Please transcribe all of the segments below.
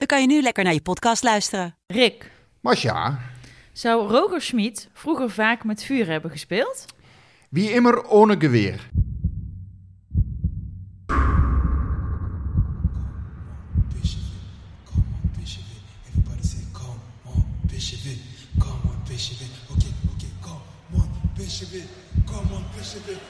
dan kan je nu lekker naar je podcast luisteren. Rick, Masja, zou Roger Schmid vroeger vaak met vuur hebben gespeeld? wie immer ohne it, come on, Bishop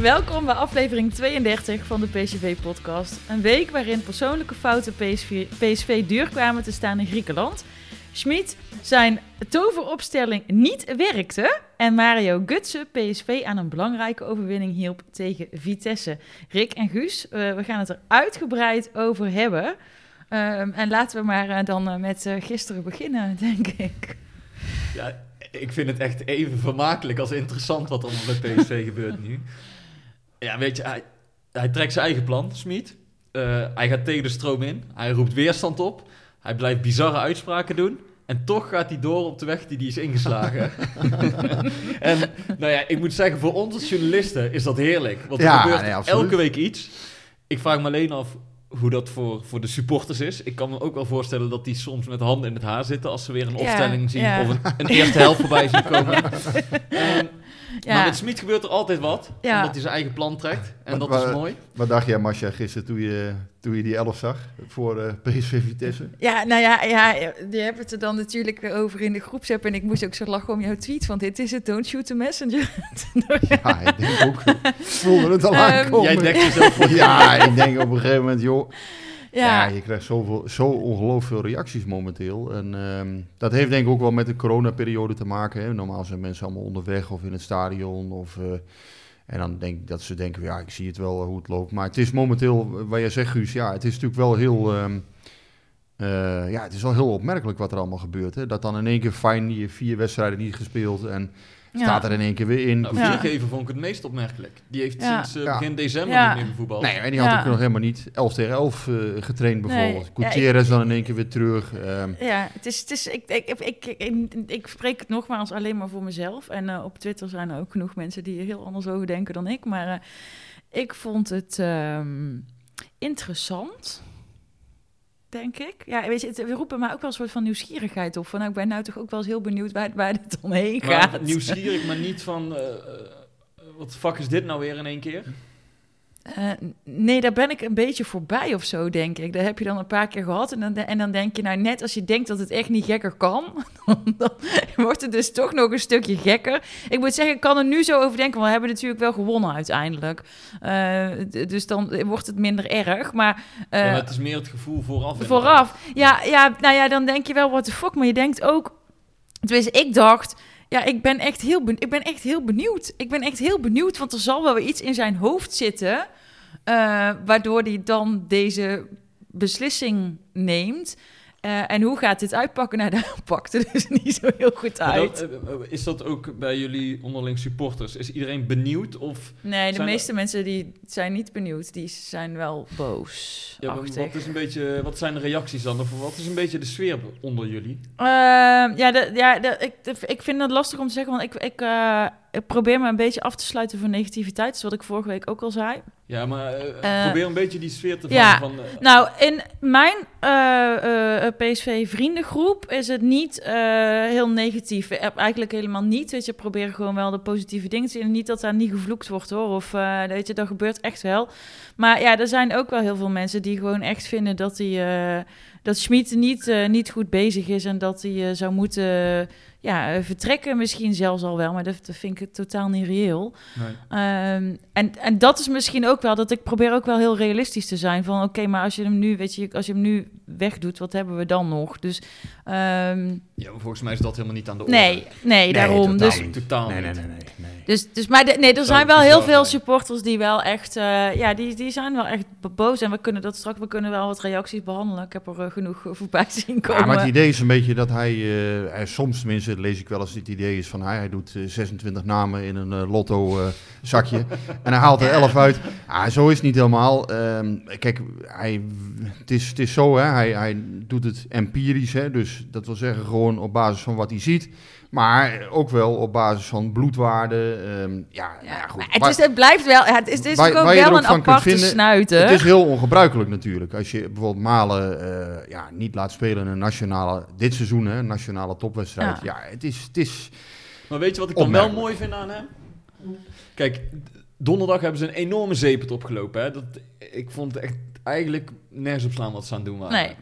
Welkom bij aflevering 32 van de PSV-podcast. Een week waarin persoonlijke fouten PSV, PSV duur kwamen te staan in Griekenland. Schmid zijn toveropstelling niet werkte en Mario Gutsen PSV aan een belangrijke overwinning hielp tegen Vitesse. Rick en Guus, eh, we gaan het er uitgebreid over hebben. Ehm, en laten we maar eh, dan eh, met gisteren beginnen, denk ik. Ja, ik vind het echt even vermakelijk als interessant wat er allemaal bij PSV gebeurt nu. Ja, weet je, hij, hij trekt zijn eigen plan, Smit. Eh, hij gaat tegen de stroom in. Hij roept weerstand op. Hij blijft bizarre uitspraken doen. En toch gaat hij door op de weg die hij is ingeslagen. en nou ja, ik moet zeggen, voor ons als journalisten is dat heerlijk. Want er Ja, gebeurt nee, elke week iets. Ik vraag me alleen af hoe dat voor, voor de supporters is. Ik kan me ook wel voorstellen dat die soms met handen in het haar zitten... als ze weer een Ja, opstelling zien ja. of een, een eerste helft voorbij zien komen. Ehm, Ja. Maar met Smit gebeurt er altijd wat. Ja. Omdat hij zijn eigen plan trekt. En Wat- dat is mooi. Wat dacht jij, Masja, gisteren toen je, toen je die elf zag voor eh, PSV Vitesse? Ja, nou ja, ja, je hebt het er dan natuurlijk weer over in de groepsapp. En ik moest ook zo lachen om jouw tweet. Want dit is het Don't Shoot the Messenger. Ja, ik denk ook. Ik voelde het al Ehm, aankomen. Jij dekt jezelf voor Ja, ik denk op een gegeven moment, joh. Ja, je krijgt zoveel, zo ongelooflijk veel reacties momenteel. En ehm, dat heeft denk ik ook wel met de coronaperiode te maken. Hè. Normaal zijn mensen allemaal onderweg of in het stadion. Of, eh, en dan denk ik dat ze denken, ja, ik zie het wel hoe het loopt. Maar het is momenteel, wat jij zegt Guus, ja, het is natuurlijk wel heel... ehm, eh, ja, het is wel heel opmerkelijk wat er allemaal gebeurt. Hè. Dat dan in één keer fijn, die vier wedstrijden niet gespeeld en. Staat er in één keer weer in. Nou, Ja. Viergever vond ik het meest opmerkelijk. Die heeft Ja. sinds eh, Ja. begin december Ja. niet meer voetbal. Nee, en die had Ja. ook nog helemaal niet 11 tegen 11 eh, getraind bijvoorbeeld. Nee, ja, Gutierrez dan in één keer weer terug. ehm, ja, het is, het is, ik, ik, ik, ik, ik, ik spreek het nogmaals alleen maar voor mezelf. En eh, op Twitter zijn er ook genoeg mensen die er heel anders over denken dan ik. Maar eh, ik vond het ehm, interessant. Denk ik. Ja, weet je, het, we roepen maar ook wel een soort van nieuwsgierigheid op. Van, nou, ik ben nou toch ook wel eens heel benieuwd waar, waar dit omheen gaat. Maar nieuwsgierig, maar niet van... eh, wat fuck is dit nou weer in één keer? Eh, nee, daar ben ik een beetje voorbij of zo, denk ik. Dat heb je dan een paar keer gehad. En dan, en dan denk je, nou net als je denkt dat het echt niet gekker kan, dan, dan wordt het dus toch nog een stukje gekker. Ik moet zeggen, ik kan er nu zo over denken, want we hebben natuurlijk wel gewonnen uiteindelijk. Eh, dus dan wordt het minder erg. Maar eh, Ja, het is meer het gevoel vooraf. vooraf, ja, ja, nou ja, dan denk je wel, what the fuck. Maar je denkt ook, tenminste, ik dacht... Ja, ik ben, echt heel ik ben echt heel benieuwd. Ik ben echt heel benieuwd, want er zal wel weer iets in zijn hoofd zitten... eh, waardoor hij dan deze beslissing neemt. Eh, en hoe gaat dit uitpakken? Nou, dat pakte dus niet zo heel goed uit. dat, eh, is dat ook bij jullie onderling supporters? Is iedereen benieuwd? Of, nee, de meeste mensen die zijn niet benieuwd. Die zijn wel boos. ja, wat, is een beetje, wat zijn de reacties dan? Of wat is een beetje de sfeer onder jullie? Ehm, ja, de, ja de, ik, de- ik vind het lastig om te zeggen, want ik, ik, ik probeer me een beetje af te sluiten van negativiteit. Dat is wat ik vorige week ook al zei. Ja, maar eh, Eh, probeer een beetje die sfeer te ja. van... eh, Nou, in mijn PSV-vriendengroep is het niet heel negatief. Eigenlijk helemaal niet. Weet je, probeer gewoon wel de positieve dingen te zien. En niet dat daar niet gevloekt wordt hoor. Of weet je, dat gebeurt echt wel. Maar ja, er zijn ook wel heel veel mensen die gewoon echt vinden dat hij. Dat Schmid niet, eh, niet goed bezig is en dat hij eh, zou moeten ja, eh, vertrekken, misschien zelfs al wel, maar dat, dat vind ik totaal niet reëel. nee. Ehm, en, en dat is misschien ook wel dat ik probeer ook wel heel realistisch te zijn. Van oké, maar als je hem nu, weet je, als je hem nu wegdoet, wat hebben we dan nog? Dus ehm, Ja, maar volgens mij is dat helemaal niet aan de orde. nee, nee, daarom. totaal Dus, niet. Totaal Nee, nee, niet. nee, nee. nee. Dus, dus, maar de- nee, er zijn wel heel veel supporters die wel echt, eh, ja, die, die zijn wel echt boos. En we kunnen dat straks, we kunnen wel wat reacties behandelen. Ik heb er eh, genoeg eh, voorbij zien komen. Ja, maar het idee is een beetje dat hij, eh, hij soms tenminste lees ik wel eens het idee is van hij, hij doet eh, 26 namen in een eh, lotto eh, zakje en hij haalt er 11 uit. Ah, zo is het niet helemaal. Ehm, kijk, hij, het, is, het is zo, hè, hij, hij doet het empirisch, hè, dus dat wil zeggen gewoon op basis van wat hij ziet. Maar ook wel op basis van bloedwaarden. ehm, ja, nou ja, goed. Maar het, Maar- is, het blijft wel, het is, het is Waar- natuurlijk ook waar wel ook een aparte vinden, snuiter. Het is heel ongebruikelijk natuurlijk. Als je bijvoorbeeld Malen eh, ja, niet laat spelen in een nationale, dit seizoen, hè, een nationale topwedstrijd. Ja. Ja, het, is, het is. Maar weet je wat ik dan wel mooi vind aan hem? Kijk, donderdag hebben ze een enorme zeepert opgelopen. Hè? Dat, ik vond het echt eigenlijk nergens op slaan wat ze aan het doen waren. Nee.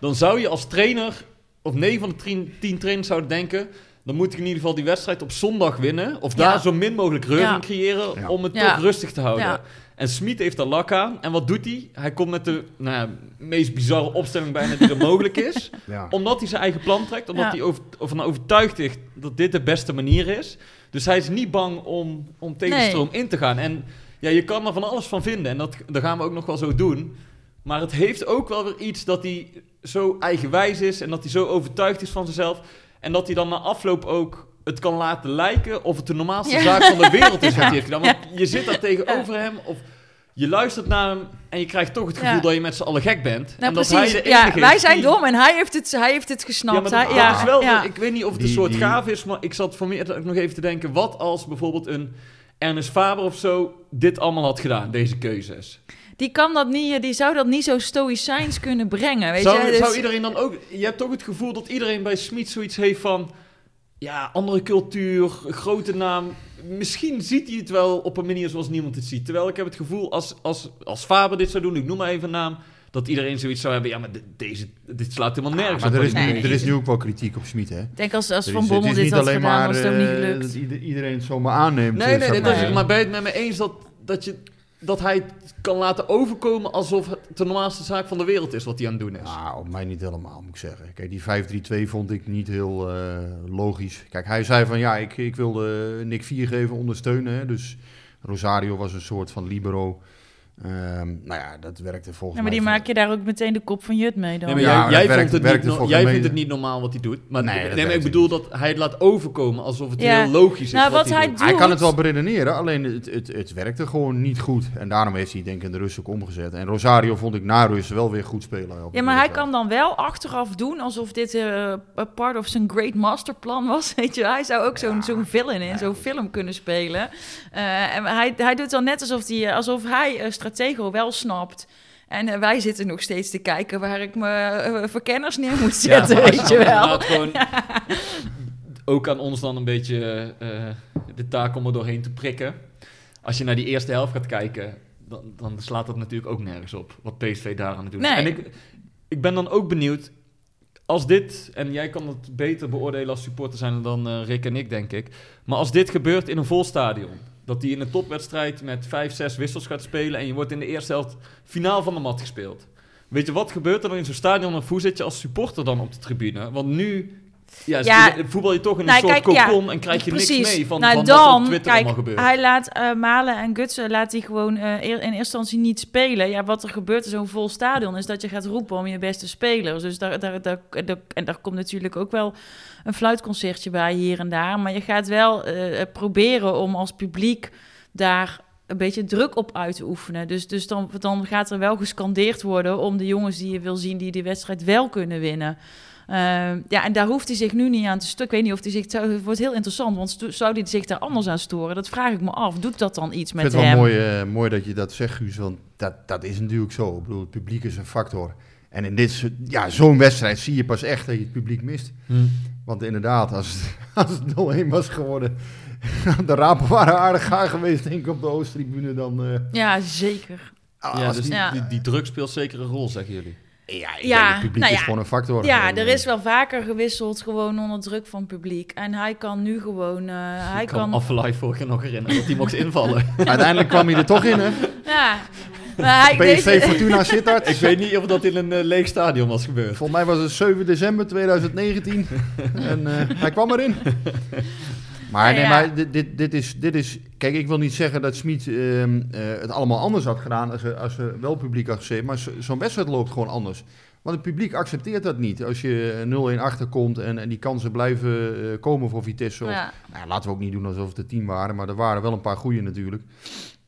Dan zou je als trainer, of 9 van de 10 10 trainers zouden denken... dan moet ik in ieder geval die wedstrijd op zondag winnen. Of Ja. daar zo min mogelijk reuring Ja. creëren Ja. om het Ja. toch rustig te houden. Ja. En Smit heeft er lak aan. En wat doet hij? Hij komt met de nou ja, meest bizarre opstelling bijna die er mogelijk is. Ja. Omdat hij zijn eigen plan trekt. Omdat Ja. hij over, ervan overtuigd is dat dit de beste manier is. Dus hij is niet bang om, om tegen de Nee. stroom in te gaan. En ja, je kan er van alles van vinden. En dat, dat gaan we ook nog wel zo doen. Maar het heeft ook wel weer iets dat hij zo eigenwijs is. En dat hij zo overtuigd is van zichzelf. En dat hij dan na afloop ook het kan laten lijken of het de normaalste Ja. zaak van de wereld is wat Ja. hij heeft gedaan. Want je zit daar tegenover hem of je luistert naar hem en je krijgt toch het gevoel Ja. dat je met z'n allen gek bent. Nou, en dat precies. hij de ja, enige wij is zijn die- dom en hij heeft het, hij heeft het Ja, gesnapt. dat, ja, dat is wel, ja. ik weet niet of het een Die- soort die- gaaf is, maar ik zat voor mij ook nog even te denken, wat als bijvoorbeeld een Ernest Faber of zo dit allemaal had gedaan, deze keuzes? Die, kan dat niet, die zou dat niet zo stoïcijns kunnen brengen. Weet Zou, je? Dus- zou iedereen dan ook, je hebt toch het gevoel dat iedereen bij Smit zoiets heeft van, ja, andere cultuur, grote naam. Misschien ziet hij het wel op een manier zoals niemand het ziet. Terwijl ik heb het gevoel, als, als, als Faber dit zou doen, ik noem maar even een naam, dat iedereen zoiets zou hebben, ja, maar de- deze, dit slaat helemaal nergens maar op. er is, nu, er is nu ook wel kritiek op Smit, hè? Ik denk als, als Van Bommel dit niet had alleen gedaan, maar was het ook niet eh, gelukt. dat ieder- iedereen het zomaar aanneemt. Nee, eh, nee, ik dat is- maar maar je het met me eens dat, dat, je, dat hij het kan laten overkomen alsof het de normaalste zaak van de wereld is wat hij aan het doen is? Nou, op mij niet helemaal, moet ik zeggen. Kijk, die 5-3-2 vond ik niet heel eh, logisch. Kijk, hij zei van ja, ik, ik wilde Nick Viergever ondersteunen. Hè, dus Rosario was een soort van libero. Ehm, nou ja, dat werkte volgens Ja, maar mij. die maak je daar ook meteen de kop van Jut mee dan. Nee, maar Ja, jij, maar jij, dat werkt- vond het werkt niet, no- volgens jij mij vindt het niet normaal wat hij doet. Maar, Nee, nee, maar ik bedoel dat hij het laat overkomen alsof het Ja. heel logisch is Nou, wat, wat hij hij doet. doet- Hij kan het wel beredeneren, alleen het, het, het werkte gewoon niet goed. En daarom heeft hij denk ik in de rust ook omgezet. En Rosario vond ik na rust wel weer goed spelen. op Ja, maar hij kan dan wel achteraf doen alsof dit eh, een part of zijn great masterplan was. Weet je, hij zou ook zo'n zo'n villain in zo'n film kunnen spelen. Eh, en hij, hij doet dan net alsof, hij, alsof hij eh, Stratego wel snapt. En eh, wij zitten nog steeds te kijken waar ik mijn eh, verkenners neer moet zetten, maar weet je wel. Gewoon, ook aan ons dan een beetje eh, de taak om er doorheen te prikken. Als je naar die eerste helft gaat kijken, dan, dan slaat dat natuurlijk ook nergens op. Wat PSV daar aan het doen. Nee. En ik, ik ben dan ook benieuwd, als dit, en jij kan het beter beoordelen als supporter zijn dan eh, Rick en ik, denk ik. Maar als dit gebeurt in een vol stadion, dat hij in een topwedstrijd met vijf, zes wissels gaat spelen en je wordt in de eerste helft finaal van de mat gespeeld. Weet je, wat gebeurt er dan in zo'n stadion of hoe zit je als supporter dan op de tribune? Want nu Ja, Ja. voetbal je toch in een Nou, soort kijk, ja, cocon en krijg je niks mee van, nou, van dan, wat er op Twitter kijk, allemaal gebeurt. hij laat eh, Malen en Gutsen laat hij gewoon eh, in eerste instantie niet spelen. Ja, wat er gebeurt in zo'n vol stadion is dat je gaat roepen om je beste spelers. Dus daar, daar, daar, daar- en daar komt natuurlijk ook wel een fluitconcertje bij hier en daar. Maar je gaat wel eh, proberen om als publiek daar een beetje druk op uit te oefenen. Dus, dus dan, dan gaat er wel gescandeerd worden om de jongens die je wil zien die die wedstrijd wel kunnen winnen. Ehm, ja, en daar hoeft hij zich nu niet aan te stuk. Ik weet niet of hij zich... Het wordt heel interessant, want zou hij zich daar anders aan storen? Dat vraag ik me af. Doet dat dan iets Ik met vind het hem? wel mooi, eh, mooi dat je dat zegt, Guus, want dat, dat is natuurlijk zo. Ik bedoel, het publiek is een factor. En in dit, ja, zo'n wedstrijd zie je pas echt dat je het publiek mist. Hm. Want inderdaad, als het, als het 0-1 was geworden, de rapen waren aardig gaar geweest, denk ik, op de Oosttribune. Dan, eh, Ja, zeker. Ja, als dus die- Ja. Die, die druk speelt zeker een rol, zeggen jullie. Ja, ik Ja, denk, het publiek nou is ja. gewoon een factor. Ja, Gewoon, er is wel vaker gewisseld gewoon onder druk van het publiek. En hij kan nu gewoon... eh, hij ik kan kan... vorig jaar nog herinneren dat hij mocht invallen. Uiteindelijk kwam hij er toch in, hè? Ja. Maar hij, PSV deze- Fortuna Sittard. ik weet niet of dat in een eh, leeg stadion was gebeurd. Volgens mij was het 7 december 2019. en eh, hij kwam erin. Maar, nee, maar dit, dit, dit, is, dit is... Kijk, ik wil niet zeggen dat Smit ehm, eh, het allemaal anders had gedaan... als er, als er wel publiek had gezeten. Maar zo- zo'n wedstrijd loopt gewoon anders. Want het publiek accepteert dat niet. Als je 0-1 achterkomt en, en die kansen blijven eh, komen voor Vitesse. Of, Ja. nou, laten we ook niet doen alsof het er tien waren. Maar er waren wel een paar goede natuurlijk.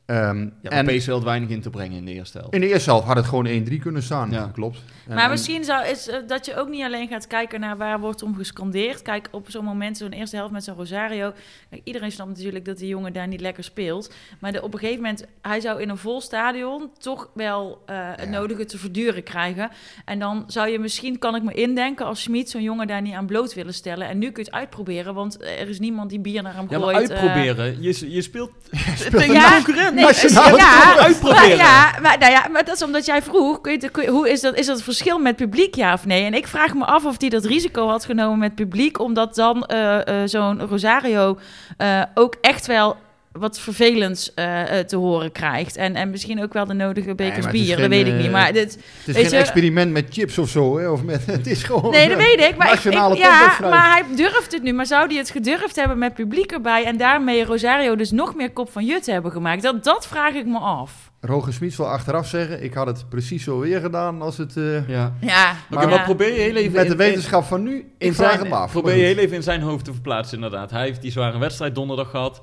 Ehm, Ja, en PSV had weinig in te brengen in de eerste helft. in de eerste helft had het gewoon 1-3 kunnen staan. Ja. Klopt. En- Maar en- misschien zou, is eh, dat je ook niet alleen gaat kijken naar waar wordt om gescandeerd. Kijk, op zo'n moment, zo'n eerste helft met zo'n Rosario. Kijk, iedereen snapt natuurlijk dat die jongen daar niet lekker speelt. Maar de, op een gegeven moment, hij zou in een vol stadion toch wel eh, het nodige te verduren krijgen. En dan zou je misschien, kan ik me indenken, als Schmid zo'n jongen daar niet aan bloot willen stellen. En nu kun je het uitproberen, want er is niemand die bier naar hem Ja, maar gooit. eh. uitproberen. Je, je speelt speelt tegen Ja, een concurrent. Nee, Nationaal ja, uitproberen. Maar, ja, maar, nou ja, maar dat is omdat jij vroeg. Kun je, kun je- hoe is dat, is dat het verschil met publiek, ja of nee? En ik vraag me af of hij dat risico had genomen met publiek, omdat dan eh, eh, zo'n Rosario eh, ook echt wel wat vervelends eh, eh, te horen krijgt. En, en misschien ook wel de nodige bekers bier, geen, dat weet ik eh, niet. Maar dit, Het is Weet geen je- experiment met chips of zo, hè? Of met, het is gewoon... nee, dat eh, weet ik. Maar, ik, ja, maar hij durft het nu. Maar zou hij het gedurfd hebben met publiek erbij en daarmee Rosario dus nog meer kop van Jut hebben gemaakt? Dat, dat vraag ik me af. Roger Smits wil achteraf zeggen, ik had het precies zo weer gedaan als het... eh, Ja. Ja, maar probeer je heel even... met de wetenschap van nu, in ik vraag zijn, hem af. Probeer je heel even in zijn hoofd te verplaatsen, inderdaad. Hij heeft die zware wedstrijd donderdag gehad.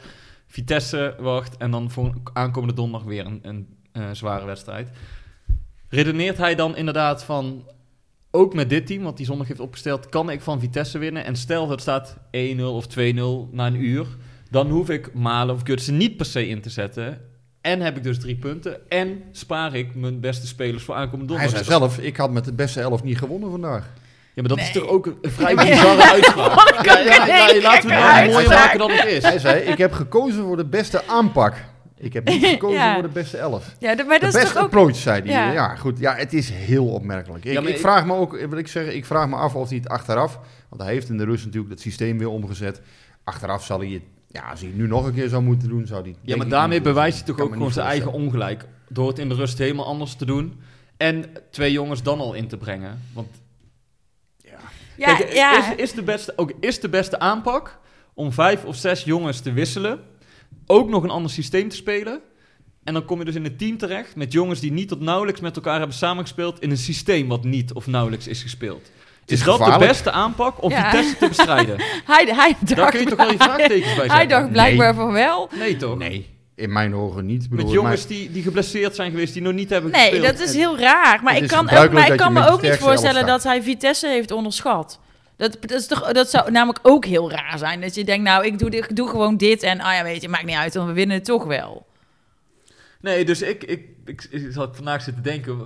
Vitesse wacht. En dan voor aankomende donderdag weer een, een eh, zware wedstrijd. Redeneert hij dan inderdaad van... Ook met dit team, wat hij zondag heeft opgesteld... kan ik van Vitesse winnen. En stel dat het staat 1-0 of 2-0 na een uur... dan hoef ik Malen of Gutsen niet per se in te zetten... En heb ik dus drie punten. En spaar ik mijn beste spelers voor aankomende Hij donderdag. zei zelf, ik had met de beste elf niet gewonnen vandaag. Ja, maar dat is toch ook een vrij bizarre uitspraak. Ja, ja, ja, laten we het mooier maken dan het is. Hij zei, ik heb gekozen voor de beste aanpak. Ik heb niet gekozen Ja. voor de beste elf. Ja, de- maar De dat is beste toch ook... approach, zei hij. Ja. Ja. goed. Ja, het is heel opmerkelijk. Ik, Ja, ik ik- vraag me ook, wil ik zeggen, ik vraag me af of hij het achteraf, want hij heeft in de rust natuurlijk het systeem weer omgezet. Achteraf zal hij het, ja, als hij het nu nog een keer zou moeten doen, zou hij. Ja, maar daarmee bewijst hij toch ook gewoon zijn eigen ongelijk. Door het in de rust helemaal anders te doen. En twee jongens dan al in te brengen. Want Ja, kijk, ja. Is, is, de beste, ook, is de beste aanpak om vijf of zes jongens te wisselen. Ook nog een ander systeem te spelen. En dan kom je dus in een team terecht met jongens die niet tot nauwelijks met elkaar hebben samengespeeld. In een systeem wat niet of nauwelijks is gespeeld. Is, is dat de beste aanpak om Ja. Vitesse te bestrijden? Hij, hij dacht Daar kun je toch wel je vraagtekens bij Hij zetten? dacht blijkbaar van wel. Nee toch? Nee, in mijn ogen niet. Bedoel, Met jongens die, die geblesseerd zijn geweest, die nog niet hebben Nee, gespeeld. dat is heel raar. Maar ik kan, ook, maar ik kan me ook niet voorstellen dat hij Vitesse heeft onderschat. Dat, dat, is toch, dat zou namelijk ook heel raar zijn. Dat je denkt, nou, ik doe, dit- ik doe gewoon dit en, ah ja, weet je, maakt niet uit, want we winnen het toch wel. Nee, dus ik, ik, ik, ik zat vandaag zitten denken,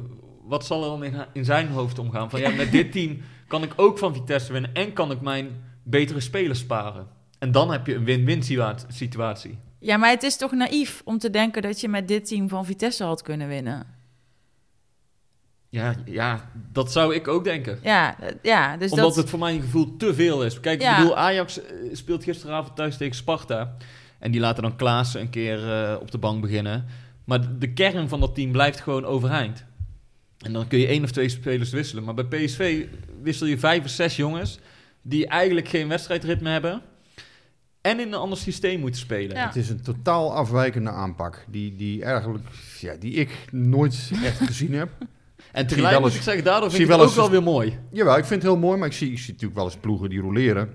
wat zal er dan in, in zijn hoofd omgaan? Van ja, met dit team kan ik ook van Vitesse winnen en kan ik mijn betere spelers sparen. En dan heb je een win-win situa- situatie. Ja, maar het is toch naïef om te denken dat je met dit team van Vitesse had kunnen winnen. Ja, ja, dat zou ik ook denken. Ja, ja dus Omdat dat... het voor mijn gevoel te veel is. Kijk, Ja. ik bedoel, Ajax eh, speelt gisteravond thuis tegen Sparta. En die laten dan Klaassen een keer eh, op de bank beginnen. Maar de- de kern van dat team blijft gewoon overeind. En dan kun je één of twee spelers wisselen. Maar bij PSV wissel je vijf of zes jongens... die eigenlijk geen wedstrijdritme hebben en in een ander systeem moeten spelen. Ja. Het is een totaal afwijkende aanpak. Die, die eigenlijk, ja, die ik nooit echt gezien heb. En tegelijk moet ik zeggen, daardoor zie vind ik wel het ook wel weer mooi. Jawel, ik vind het heel mooi, maar ik zie, ik zie natuurlijk wel eens ploegen die roleren.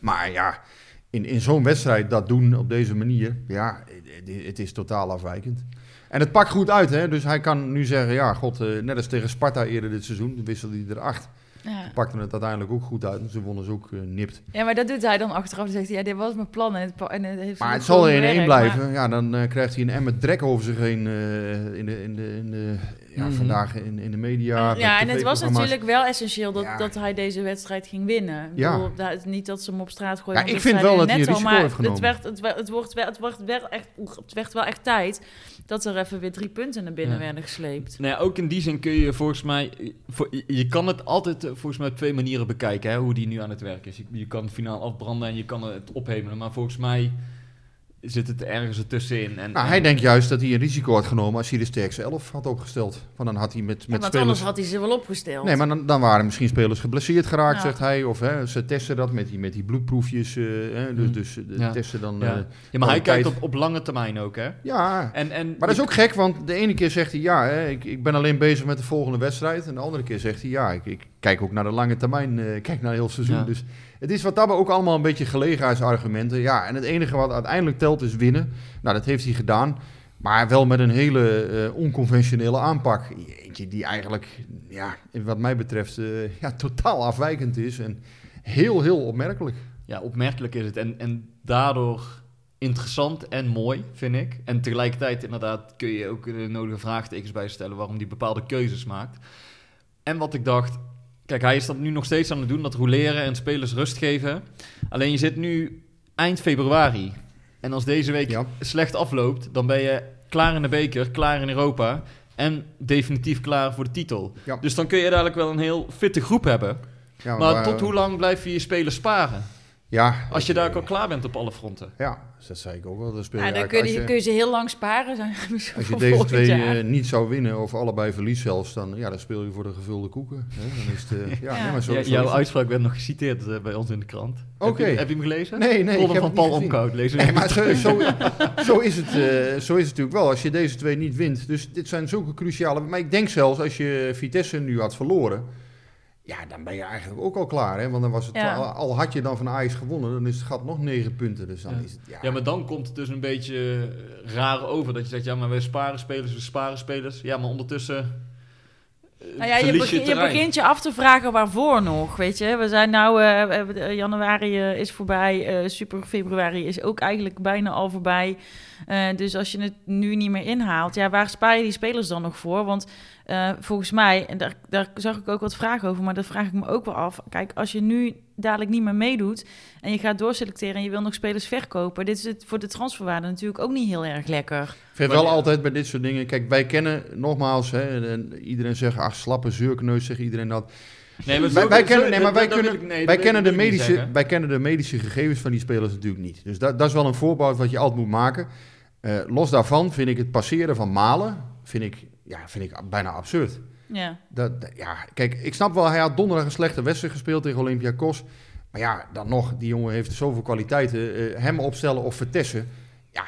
Maar ja, in, in zo'n wedstrijd dat doen op deze manier, ja, het, het is totaal afwijkend. En het pakt goed uit, hè? dus hij kan nu zeggen, ja, god, eh, net als tegen Sparta eerder dit seizoen, wisselde hij er acht. Ja. Pakte het uiteindelijk ook goed uit en ze wonnen ze ook eh, nipt. ja, maar dat doet hij dan achteraf. Dan zegt hij, ja, dit was mijn plan. En het, en het heeft Maar het zal er in één blijven. maar- Ja, dan eh, krijgt hij een emmer drek over zich heen eh, in de, in de, in de ja, Mhm. vandaag in, in de media. ja, en het was natuurlijk wel essentieel dat, Ja. dat hij deze wedstrijd ging winnen. Ik Ja. bedoel, dat, niet dat ze hem op straat gooien. Ja, ik vind wel dat hij risico heeft genomen. Het werd, het, werd, het, wordt, het, echt, oeh, het werd wel echt tijd dat er even weer drie punten naar binnen Ja. werden gesleept. Nou ja, ook in die zin kun je volgens mij... voor- je- je kan het altijd eh, volgens mij op twee manieren bekijken, hè, hoe die nu aan het werk is. Je, je kan het finaal afbranden en je kan het ophemelen. Maar volgens mij zit het ergens ertussenin. En, Nou, en- hij denkt juist dat hij een risico had genomen als hij de sterkste elf had opgesteld. Want dan had hij met, Ja, met want spelers... anders had hij ze wel opgesteld. Nee, maar dan, dan waren misschien spelers geblesseerd geraakt, Ja. zegt hij. Of hè, ze testen dat met die, met die bloedproefjes. eh, hè, dus, Mm. dus eh, Ja. testen dan... Ja. eh, ja, maar hij kijkt op, op lange termijn ook, hè? ja, En, en maar dat is ook gek, want de ene keer zegt hij... Ja, hè, ik, ik ben alleen bezig met de volgende wedstrijd. En de andere keer zegt hij... Ja, ik, ik kijk ook naar de lange termijn. eh, kijk naar heel het seizoen. Ja. Dus het is wat daarbij ook allemaal een beetje gelegenheidsargumenten. Ja, en het enige wat uiteindelijk telt is winnen. Nou, dat heeft hij gedaan. Maar wel met een hele eh, onconventionele aanpak. Eentje die eigenlijk, ja, wat mij betreft, eh, ja, totaal afwijkend is. En heel, heel opmerkelijk. Ja, opmerkelijk is het. En, en daardoor interessant en mooi, vind ik. En tegelijkertijd inderdaad kun je ook de nodige vraagtekens bij stellen waarom die bepaalde keuzes maakt. En wat ik dacht, kijk, hij is dat nu nog steeds aan het doen, dat roleren en spelers rust geven. Alleen je zit nu eind februari. En als deze week Ja. slecht afloopt, dan ben je klaar in de beker, klaar in Europa en definitief klaar voor de titel. Ja. Dus dan kun je dadelijk wel een heel fitte groep hebben. Ja, Maar tot hoe lang blijf je je spelers sparen? Ja, Als je daar ook al klaar bent op alle fronten. Ja, dus dat zei ik ook wel. Dan speel je Ja, dan kun je, kun je ze heel lang sparen. Zijn Als je deze twee jaar. eh, niet zou winnen, of allebei verlies zelfs, dan, ja, dan speel je voor de gevulde koeken. Hè? Dan is het, eh, ja, Ja. Nee, maar zo, Ja, jouw uitspraak werd nog geciteerd eh, bij ons in de krant. Oké. Heb, je, heb je hem gelezen? Nee, nee, ik Column heb van Paul. Omkoud. Hem Nee, maar zo, zo, zo, is het, eh, zo is het natuurlijk wel als je deze twee niet wint. Dus dit zijn zulke cruciale... Maar ik denk zelfs als je Vitesse nu had verloren... Ja, dan ben je eigenlijk ook al klaar. Hè? Want dan was het, Ja. al, al had je dan van Ajax gewonnen, dan is het gat nog negen punten. Dus dan Ja. is het... Ja, Ja, maar dan komt het dus een beetje eh, raar over. Dat je zegt, ja, maar wij sparen spelers, we sparen spelers. Ja, maar ondertussen eh, Nou ja, je, begin- begint je af te vragen waarvoor nog, weet je. We zijn nou, eh, we hebben- eh, januari is voorbij, eh, super februari is ook eigenlijk bijna al voorbij. Eh, dus als je het nu niet meer inhaalt, ja, waar spaar je die spelers dan nog voor? Want eh, volgens mij, en daar, daar zag ik ook wat vragen over, maar dat vraag ik me ook wel af. Kijk, als je nu dadelijk niet meer meedoet en je gaat doorselecteren en je wil nog spelers verkopen, dit is het voor de transferwaarde natuurlijk ook niet heel erg lekker. Ik vind Maar wel ja. altijd bij dit soort dingen... Kijk, wij kennen nogmaals... Hè, en- en iedereen zegt, ach, slappe zeurkneus, zegt iedereen dat. Nee, maar Wij, kennen, nee, maar wij kunnen, ik- nee, wij, kennen de medische, zeggen. wij kennen de medische gegevens van die spelers natuurlijk niet. Dus dat, dat is wel een voorbeeld wat je altijd moet maken. Eh, los daarvan vind ik het passeren van Malen vind ik, ja, vind ik bijna absurd. Ja. Dat, dat- ja, kijk, ik snap wel, hij had donderdag een slechte wedstrijd gespeeld tegen Olympiakos. Maar ja, dan nog, die jongen heeft zoveel kwaliteiten. Eh, hem opstellen of vertessen, ja...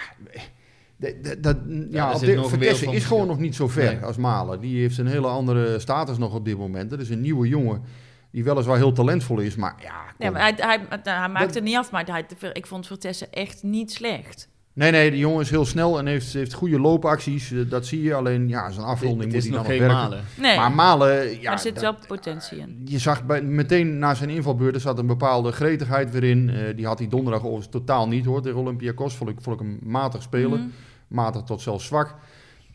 de- de- dat- ja, dit, is gewoon nog niet zo ver Nee. als Malen. Die heeft een hele andere status nog op dit moment. Dat is een nieuwe jongen die weliswaar heel talentvol is, maar ja... Kom. maar hij, hij, hij maakte Dat- het niet af, maar hij, ik vond Vertessen echt niet slecht. Nee, nee, die jongen is heel snel en heeft, heeft goede loopacties. eh, Dat zie je. Alleen, ja, zijn afronding Het moet is hij nog dan geen nog werken. malen. Nee, Maar Malen, ja... er zit dat- wel potentie in. Je zag bij, meteen na zijn invalbeurt, er zat een bepaalde gretigheid weer in. Eh, die had hij donderdag overigens totaal niet hoor. Tegen Olympiakos vond ik, vond ik hem matig spelen. Mhm. Matig tot zelfs zwak.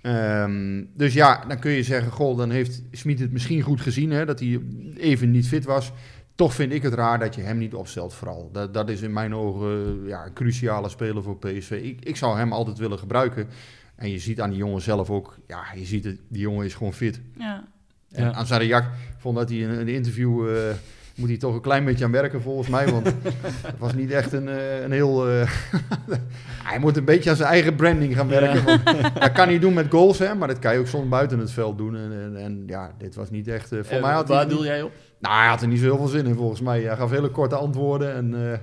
Ehm, dus ja, dan kun je zeggen, goh, dan heeft Smit het misschien goed gezien, hè, dat hij even niet fit was. Toch vind ik het raar dat je hem niet opstelt vooral. Dat, dat is in mijn ogen eh, ja, een cruciale speler voor PSV. Ik, ik zou hem altijd willen gebruiken. En je ziet aan die jongen zelf ook, ja, je ziet het, die jongen is gewoon fit. Ja. En Ja. Azariak vond dat hij in een interview eh, moet hij toch een klein beetje aan werken volgens mij. Want het was niet echt een, eh, een heel... eh, hij moet een beetje aan zijn eigen branding gaan werken. Want dat kan hij doen met goals, hè, maar dat kan je ook soms buiten het veld doen. En, en, en ja, dit was niet echt... eh, voor mij had waar doel jij op? nou, hij had er niet zo heel veel zin in volgens mij. Hij gaf hele korte antwoorden en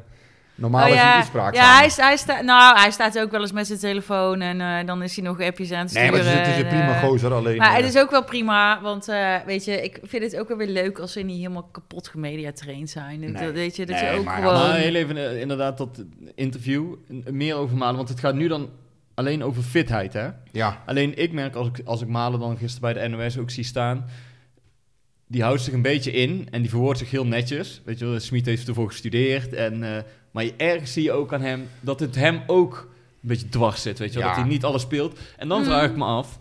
normaal Oh is hij spraakzaam. ja hij, sta- hij, sta, nou, hij staat ook wel eens met zijn telefoon en eh, dan is hij nog appjes aan het Nee, sturen. maar het is, het is een en, prima eh, gozer alleen. Maar eh, het is ook wel prima, want eh, weet je, ik vind het ook wel weer leuk als ze niet helemaal kapot gemediatraind zijn. Dat- Nee. weet je, dat Nee, je ook maar- gewoon... Maar heel even eh, inderdaad dat interview meer over Malen, want het gaat nu dan alleen over fitheid, hè? ja, Alleen ik merk als ik, als ik Malen dan gisteren bij de NOS ook zie staan, die houdt zich een beetje in en die verwoordt zich heel netjes. Weet je wel, Smit heeft ervoor gestudeerd, en, eh, maar je, ergens zie je ook aan hem dat het hem ook een beetje dwars zit, weet je wel, Ja. dat hij niet alles speelt. En dan Mm. vraag ik me af,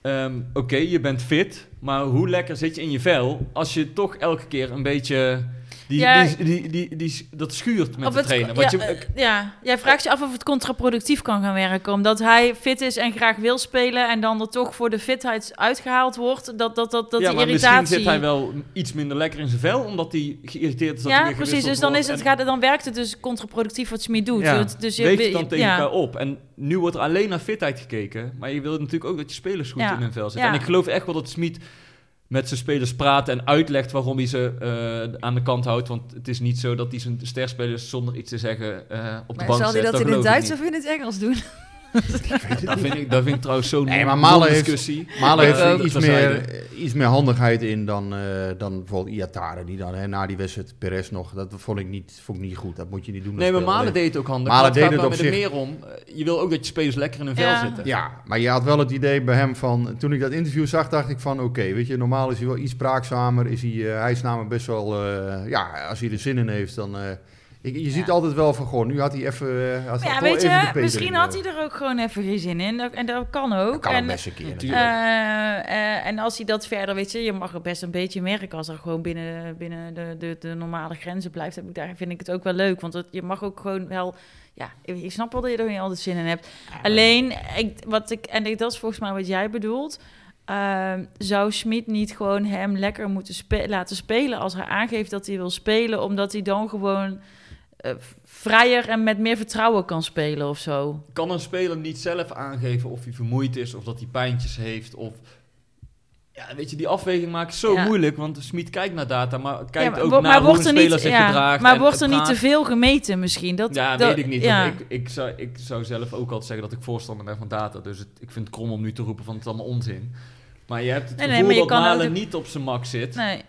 ehm, oké, je bent fit, maar hoe lekker zit je in je vel als je toch elke keer een beetje... Die, Ja. die, die, die, die- dat schuurt met het- ja, Want je, eh, ja, jij vraagt je af of het contraproductief kan gaan werken. Omdat hij fit is en graag wil spelen en dan er toch voor de fitheid uitgehaald wordt. Dat, dat, dat, dat ja, die maar irritatie... misschien zit hij wel iets minder lekker in zijn vel, omdat hij geïrriteerd is dat hij Ja, weer precies. Dus dan, is het, En gaat, dan werkt het dus contraproductief wat Smit doet. Ja, Dus- dus je, weegt het dan tegen elkaar op. En nu wordt er alleen naar fitheid gekeken, maar je wil natuurlijk ook dat je spelers goed in hun vel zitten. En ik geloof echt wel dat Smit met zijn spelers praat en uitlegt waarom hij ze eh, aan de kant houdt. Want het is niet zo dat hij zijn sterspelers zonder iets te zeggen eh, op de bank zal hij zet. dat in het Duits of in het Engels doen? Dat vind ik, dat vind ik trouwens zo'n Nee, maar Malen heeft- discussie. Malen heeft iets meer, iets meer handigheid in dan, eh, dan bijvoorbeeld Iatare. Die dan hè, na die wedstrijd Perez nog. Dat vond ik, niet, vond ik niet goed. Dat moet je niet doen. Nee, maar. Malen deed het ook handig. Malen Maar het deed gaat het maar op met zich- er meer om. eh, Je wil ook dat je spelers lekker in hun vel Ja. zitten. Ja, maar je had wel het idee bij hem van... Toen ik dat interview zag, dacht ik van... Oké, weet je, normaal is hij wel iets spraakzamer. Is hij, eh, hij is namelijk best wel... eh, ja, als hij er zin in heeft, dan... ik, je ziet altijd wel van, goh, nu had hij even... eh, ja, weet even de je, misschien had eh. hij er ook gewoon even geen zin in. Dat- En dat kan ook. Dat kan en, ook best een keer. Natuurlijk. eh, eh, en als hij dat verder, weet je, je mag er best een beetje merken als er gewoon binnen, binnen de, de, de normale grenzen blijft. Heb ik, daar vind ik het ook wel leuk. Want het, je mag ook gewoon wel, ja, ik, ik snap wel dat je er niet altijd zin in hebt. Alleen, ik, wat ik, en ik- dat is volgens mij wat jij bedoelt. ehm, zou Schmid niet gewoon hem lekker moeten spe- laten spelen als hij aangeeft dat hij wil spelen, omdat hij dan gewoon eh, vrijer en met meer vertrouwen kan spelen of zo? Kan een speler niet zelf aangeven of hij vermoeid is of dat hij pijntjes heeft of... Ja, weet je, die afweging is zo Ja. moeilijk, want Smit kijkt naar data, maar kijkt Ja, ook naar hoe een er speler niet, zich ja, gedraagt. Maar wordt er niet te veel gemeten misschien? Dat, Ja, dat- weet ik niet. Ik, ik, zou, ik zou zelf ook altijd zeggen dat ik voorstander ben van data. Dus het, ik vind het krom om nu te roepen van het is allemaal onzin. Maar je hebt het Nee, nee, gevoel maar je dat Malen de- niet op zijn max zit, Nee, eh,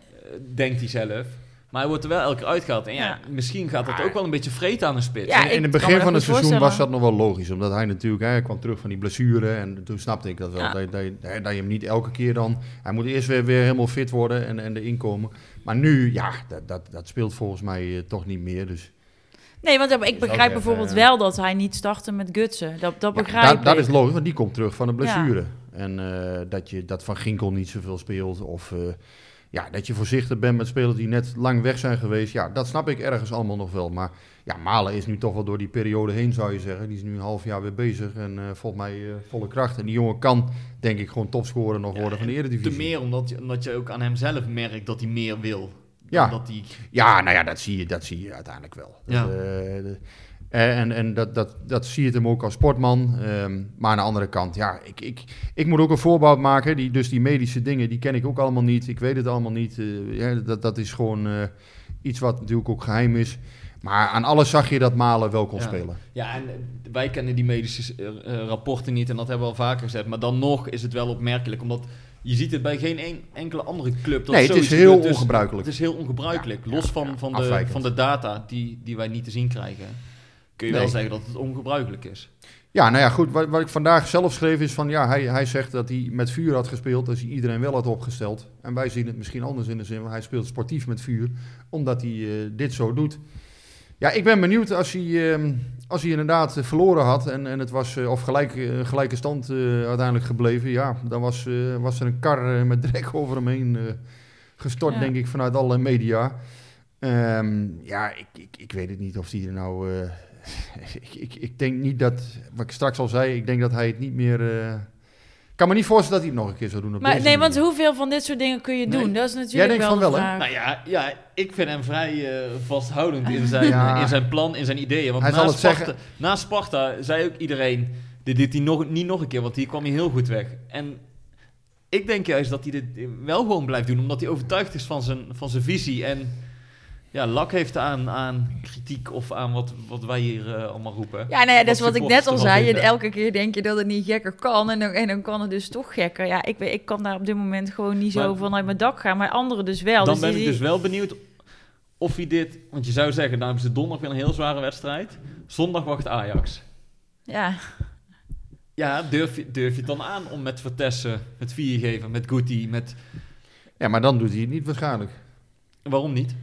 denkt hij zelf. Maar hij wordt er wel elke keer uitgehaald. En ja, Ja. misschien gaat dat ook wel een beetje vreten aan een spits. Ja, in, het begin van het seizoen was dat nog wel logisch. Omdat hij natuurlijk, hij kwam terug van die blessure. En toen snapte ik dat wel. Ja. Dat, dat, je- dat je hem niet elke keer dan... Hij moet eerst weer, weer helemaal fit worden en, en erin komen. Maar nu, ja, dat, dat, dat speelt volgens mij eh, toch niet meer. Dus nee want ik ook begrijp even, bijvoorbeeld eh, wel dat hij niet startte met Gutsen. Dat, dat begrijp dat, ik. dat is logisch, want die komt terug van een blessure. En eh, dat, je, dat Van Ginkel niet zoveel speelt. Of eh, ja, dat je voorzichtig bent met spelers die net lang weg zijn geweest. Ja, dat snap ik ergens allemaal nog wel. Maar ja, Malen is nu toch wel door die periode heen, zou je zeggen. Die is nu een half jaar weer bezig. En eh, volgens mij eh, volle kracht. En die jongen kan, denk ik, gewoon topscorer nog worden van de Eredivisie. Te meer omdat je, omdat je ook aan hem zelf merkt dat hij meer wil. Ja. Hij, Ja, nou ja, dat zie je, dat zie je uiteindelijk wel. Ja. Dat, eh, en en dat, dat, dat zie je het hem ook als sportman. Ehm, maar aan de andere kant, ja, ik, ik, ik moet ook een voorbeeld maken. Die, dus die medische dingen, die ken ik ook allemaal niet. Ik weet het allemaal niet. Eh, ja, dat, dat is gewoon eh, iets wat natuurlijk ook geheim is. Maar aan alles zag je dat Malen wel kon Ja. spelen. ja, en eh, wij kennen die medische eh, eh, rapporten niet en dat hebben we al vaker gezegd. Maar dan nog is het wel opmerkelijk, omdat je ziet het bij geen een, enkele andere club. Dat Nee, het is heel. Dus ongebruikelijk. Het is heel ongebruikelijk. Ja, Los van, van, de, van de data die, die wij niet te zien krijgen, kun je wel zeggen dat het ongebruikelijk is. Ja, nou ja, goed. Wat, wat ik vandaag zelf schreef is van... Ja, hij, hij zegt dat hij met vuur had gespeeld als hij iedereen wel had opgesteld. En wij zien het misschien anders in de zin. Hij speelt sportief met vuur, omdat hij eh, dit zo doet. Ja, ik ben benieuwd als hij, ehm, als hij inderdaad eh, verloren had... en, en het was eh, of gelijk, gelijke stand eh, uiteindelijk gebleven... ja, dan was, eh, was er een kar met drek over hem heen eh, gestort, Ja. denk ik, vanuit alle media. Ehm, ja, ik, ik, ik weet het niet of hij er nou... ik, ik, ik denk niet dat, wat ik straks al zei, ik denk dat hij het niet meer, eh, Ik kan me niet voorstellen dat hij het nog een keer zou doen op Maar deze nee, want hoeveel van dit soort dingen kun je Nee. doen? Dat is natuurlijk Jij denkt wel van wel, hè? Nou ja, ja, ik vind hem vrij eh, vasthoudend in zijn, Ja. in zijn plan, in zijn ideeën. Want Hij na zal het Sparta, zeggen. na Sparta zei ook iedereen, dit doet hij nog, niet nog een keer, want hier kwam hij heel goed weg. En ik denk juist dat hij dit wel gewoon blijft doen, omdat hij overtuigd is van zijn, van zijn visie. En ja, lak heeft aan, aan kritiek of aan wat, wat wij hier eh, allemaal roepen. Ja, nee, dat is Wat ik net al zei. Je, elke keer denk je dat het niet gekker kan en dan, en dan kan het dus toch gekker. Ja, ik, weet- ik kan daar op dit moment gewoon niet zo Maar- vanuit mijn dak gaan, maar anderen dus wel. Dan dus ben die- ik dus wel benieuwd of hij dit... Want je zou zeggen, nou hebben ze donderdag weer een heel zware wedstrijd. Zondag wacht Ajax. Ja, Ja, durf je, durf je het dan aan om met Vertessen, met Viergever, met Guti, met... Ja, maar dan doet hij het niet waarschijnlijk. Waarom niet?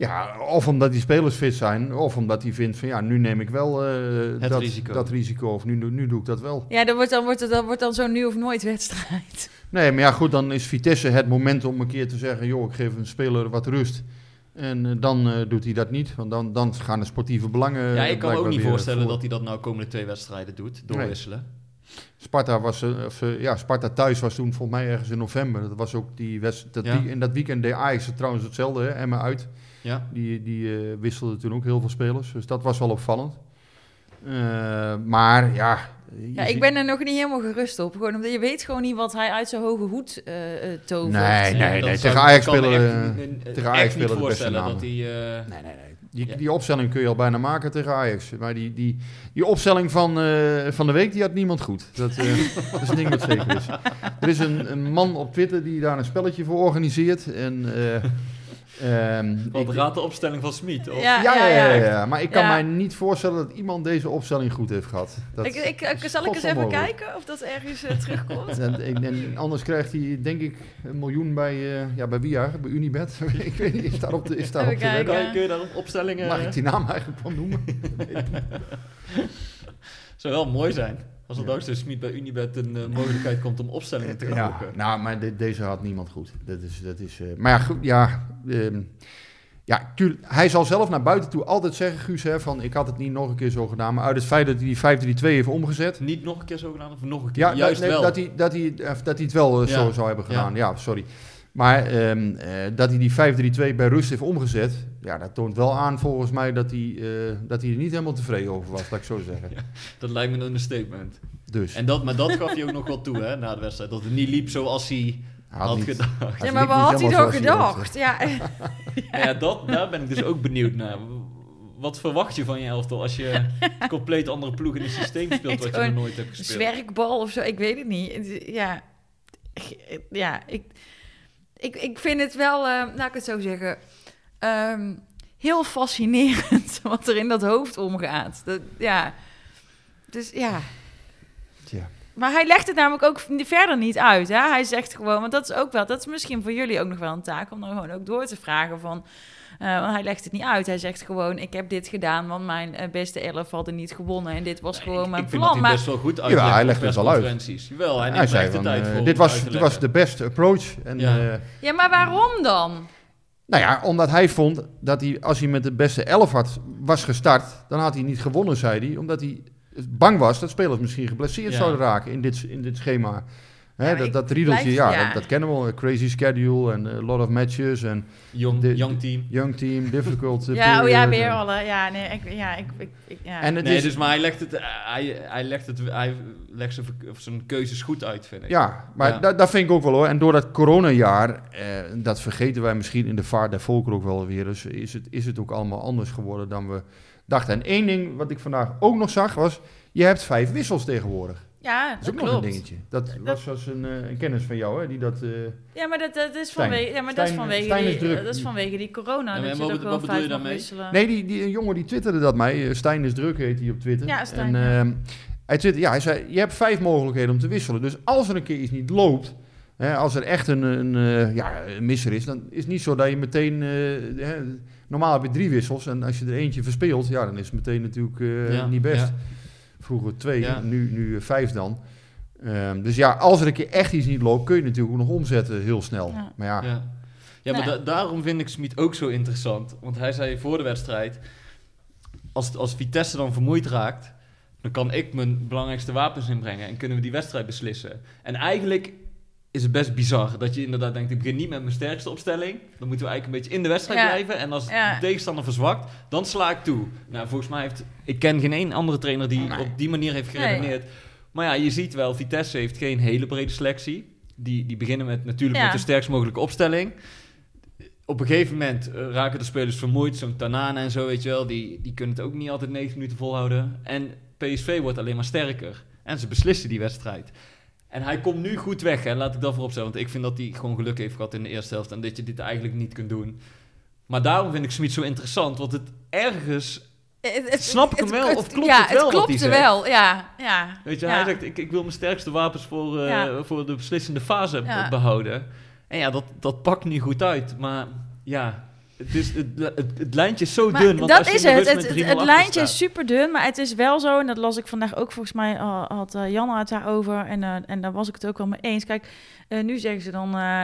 Ja, of omdat die spelers fit zijn, of omdat hij vindt van ja, nu neem ik wel eh, dat, risico. dat risico, of nu, nu doe ik dat wel. ja dat wordt dan, wordt het, dat wordt dan zo'n nu of nooit wedstrijd. Nee, maar ja, goed, dan is Vitesse het moment om een keer te zeggen: joh, ik geef een speler wat rust. En eh, dan eh, doet hij dat niet, want dan, dan gaan de sportieve belangen. ja, ik kan me ook niet voorstellen voor. dat hij dat nou komende twee wedstrijden doet, doorwisselen. Sparta, was, of, ja, Sparta thuis was toen volgens mij ergens in november. Dat was ook die wedstrijd. Dat Ja. wie- in dat weekend deed Ajax trouwens hetzelfde, hè, Emma uit. Ja. Die, die eh, wisselde toen ook heel veel spelers. Dus dat was wel opvallend. Eh, maar ja. Ja, ik ben er nog niet helemaal gerust op. Gewoon omdat je weet gewoon niet wat hij uit zijn hoge hoed eh eh, tovert. Nee, nee, nee. Tegen Ajax spelen. niet- tegen echt Ajax niet spelen de beste voorstellen namen. dat hij... eh, Nee, nee, nee. Die, Ja. die opstelling kun je al bijna maken tegen Ajax. Maar die, die, die opstelling van, eh, van de week, die had niemand goed. Dat, eh, dat is een ding wat zeker is. Er is een, een man op Twitter die daar een spelletje voor organiseert. En, eh, ehm, Wat ik- raadt de opstelling van Smit? of? Ja, ja, ja, ja, ja. ja, maar ik kan Ja. mij niet voorstellen dat iemand deze opstelling goed heeft gehad. Dat Ik, ik, ik- zal ik eens even kijken of dat ergens eh, terugkomt? En, en, en anders krijgt hij, denk ik, een miljoen bij, eh, ja, bij? Bij Unibet? ik weet niet, is daarop te, is daarop je, kun je daar op opstellingen... Mag ik die naam eigenlijk wel noemen? zou wel mooi zijn. Als er dankzij Smit bij Unibet een eh, mogelijkheid komt om opstellingen te gaan Ja, boeken. nou, maar de- deze had niemand goed. Dat is, dat is, eh, maar ja, goed, ja, ehm, ja hij zal zelf naar buiten toe altijd zeggen, Guus, hè, van ik had het niet nog een keer zo gedaan. Maar uit het feit dat hij die 5-3-2 heeft omgezet. Niet nog een keer zo gedaan of nog een keer? Ja, Juist dat, nee, wel. Dat hij, dat, hij, eh, dat hij het wel Ja. zo zou hebben gedaan. Ja, sorry. Maar ehm, eh, dat hij die 5-3-2 bij rust heeft omgezet, ja, dat toont wel aan volgens mij dat hij, eh, dat hij er niet helemaal tevreden over was, laat ik zo zeggen. Dat lijkt me een understatement. Dus En dat, maar dat gaf hij ook nog wel toe hè, na de wedstrijd. Dat het niet liep zoals hij had had niet- gedacht. Ja, maar wat had hij dan gedacht? Ja, ja, dat, daar ben ik dus ook benieuwd naar. Wat verwacht je van je elftal als je een compleet andere ploeg in een systeem speelt wat je nog nooit hebt een gespeeld? zwerkbal of zo, ik weet het niet. Ja, ja ik, ik, ik vind het wel, eh, laat ik het zo zeggen, ehm, heel fascinerend wat er in dat hoofd omgaat. Dat, ja, dus ja. Tja. Maar hij legt het namelijk ook verder niet uit. Hè? Hij zegt gewoon, want dat is ook wel, dat is misschien voor jullie ook nog wel een taak om dan gewoon ook door te vragen van. Eh, want hij legt het niet uit. Hij zegt gewoon: Ik heb dit gedaan, want mijn eh, beste elf hadden niet gewonnen. En dit was gewoon ik, mijn ik vind plan. dat hij maar best wel goed uitlegt hij op legt het wel uit. Jawel, hij Hij zei van, tijd voor om dit, was, uit dit was de best approach. En, Ja. eh, Ja, maar waarom dan? nou ja, omdat hij vond dat hij, als hij met de beste elf had, was gestart, dan had hij niet gewonnen, zei hij. Omdat hij bang was dat spelers misschien geblesseerd Ja. zouden raken in dit, in dit schema. Hè, Ja, dat, dat riedeltje, ja, ja. Dat, dat kennen we wel. Crazy schedule en a lot of matches en Young, young team. young team, difficult uh, Ja, oh ja, weer alle. Ja, nee, ik, ja, ik, ik, ik- ja. En het Nee, is, dus maar hij legt, het, hij, hij legt, het, hij legt zijn, of zijn keuzes goed uit, vind ik. Ja, maar Ja. Dat, dat vind ik ook wel hoor. En door dat coronajaar, eh, dat vergeten wij misschien in de vaart der volkeren ook wel weer. Dus is het, is het ook allemaal anders geworden dan we dachten. En één ding wat ik vandaag ook nog zag was, je hebt vijf wissels tegenwoordig. Ja, Dat is ook nog klopt. een dingetje. Dat, was als een, eh, een kennis van jou, hè, die dat... eh, Ja, maar dat, dat is vanwege, ja, maar dat is Stijn- vanwege, Stijn is die, druk. dat is vanwege die corona. Dat je wat bedoel je daarmee? wisselen. Nee, die, die, een jongen die twitterde dat mij. eh, Stijn is druk heet hij op Twitter. Ja, Stijn, En, ehm, hij, twitterde, ja, hij zei, je hebt vijf mogelijkheden om te wisselen. Dus als er een keer iets niet loopt... Hè, als er echt een, een, eh, ja, een misser is, dan is het niet zo dat je meteen... eh, hè, normaal heb je drie wissels en als je er eentje verspeelt... ja, dan is het meteen natuurlijk eh, Ja, niet best. Vroeger twee, Ja. nu, nu eh, vijf dan. Ehm, dus ja, als er een keer echt iets niet loopt... kun je natuurlijk ook nog omzetten heel snel. Ja. Maar ja, Ja, ja maar Nee. da- daarom vind ik Smit ook zo interessant. Want hij zei voor de wedstrijd... Als, als Vitesse dan vermoeid raakt... Dan kan ik mijn belangrijkste wapens inbrengen en kunnen we die wedstrijd beslissen. En eigenlijk is het best bizar dat je inderdaad denkt, ik begin niet met mijn sterkste opstelling. Dan moeten we eigenlijk een beetje in de wedstrijd Ja. blijven. En als Ja. de tegenstander verzwakt, dan sla ik toe. Nou, volgens mij heeft... Ik ken geen één andere trainer die op die manier heeft Nee. geredeneerd. Maar ja, je ziet wel, Vitesse heeft geen hele brede selectie. Die, die beginnen met natuurlijk Ja. met de sterkst mogelijke opstelling. Op een gegeven moment eh, raken de spelers vermoeid. Zo'n Tanana en zo, weet je wel. Die, die kunnen het ook niet altijd 90 minuten volhouden. En PSV wordt alleen maar sterker. En ze beslissen die wedstrijd. En hij komt nu goed weg, hè, laat ik dat vooropstellen. Want ik vind dat hij gewoon geluk heeft gehad in de eerste helft. En dat je dit eigenlijk niet kunt doen. Maar daarom vind ik Smit zo interessant. Want het ergens... Het- het- Snap ik het- hem wel? het- Of klopt ja, het wel klopt hij er zegt? wel, ja. ja Weet je, ja. hij zegt, ik, ik wil mijn sterkste wapens voor, eh, Ja. voor de beslissende fase behouden. En ja, dat, dat pakt niet goed uit. Maar ja, het, is, het, het, het lijntje is zo Maar dun. Want dat als je is het. Het, 3-0 het, het achter lijntje staat- is super dun, maar het is wel zo. En dat las ik vandaag ook volgens mij. al had uh, Jan het daarover. En, uh, en daar was ik het ook wel mee eens. Kijk, uh, nu zeggen ze dan. Uh,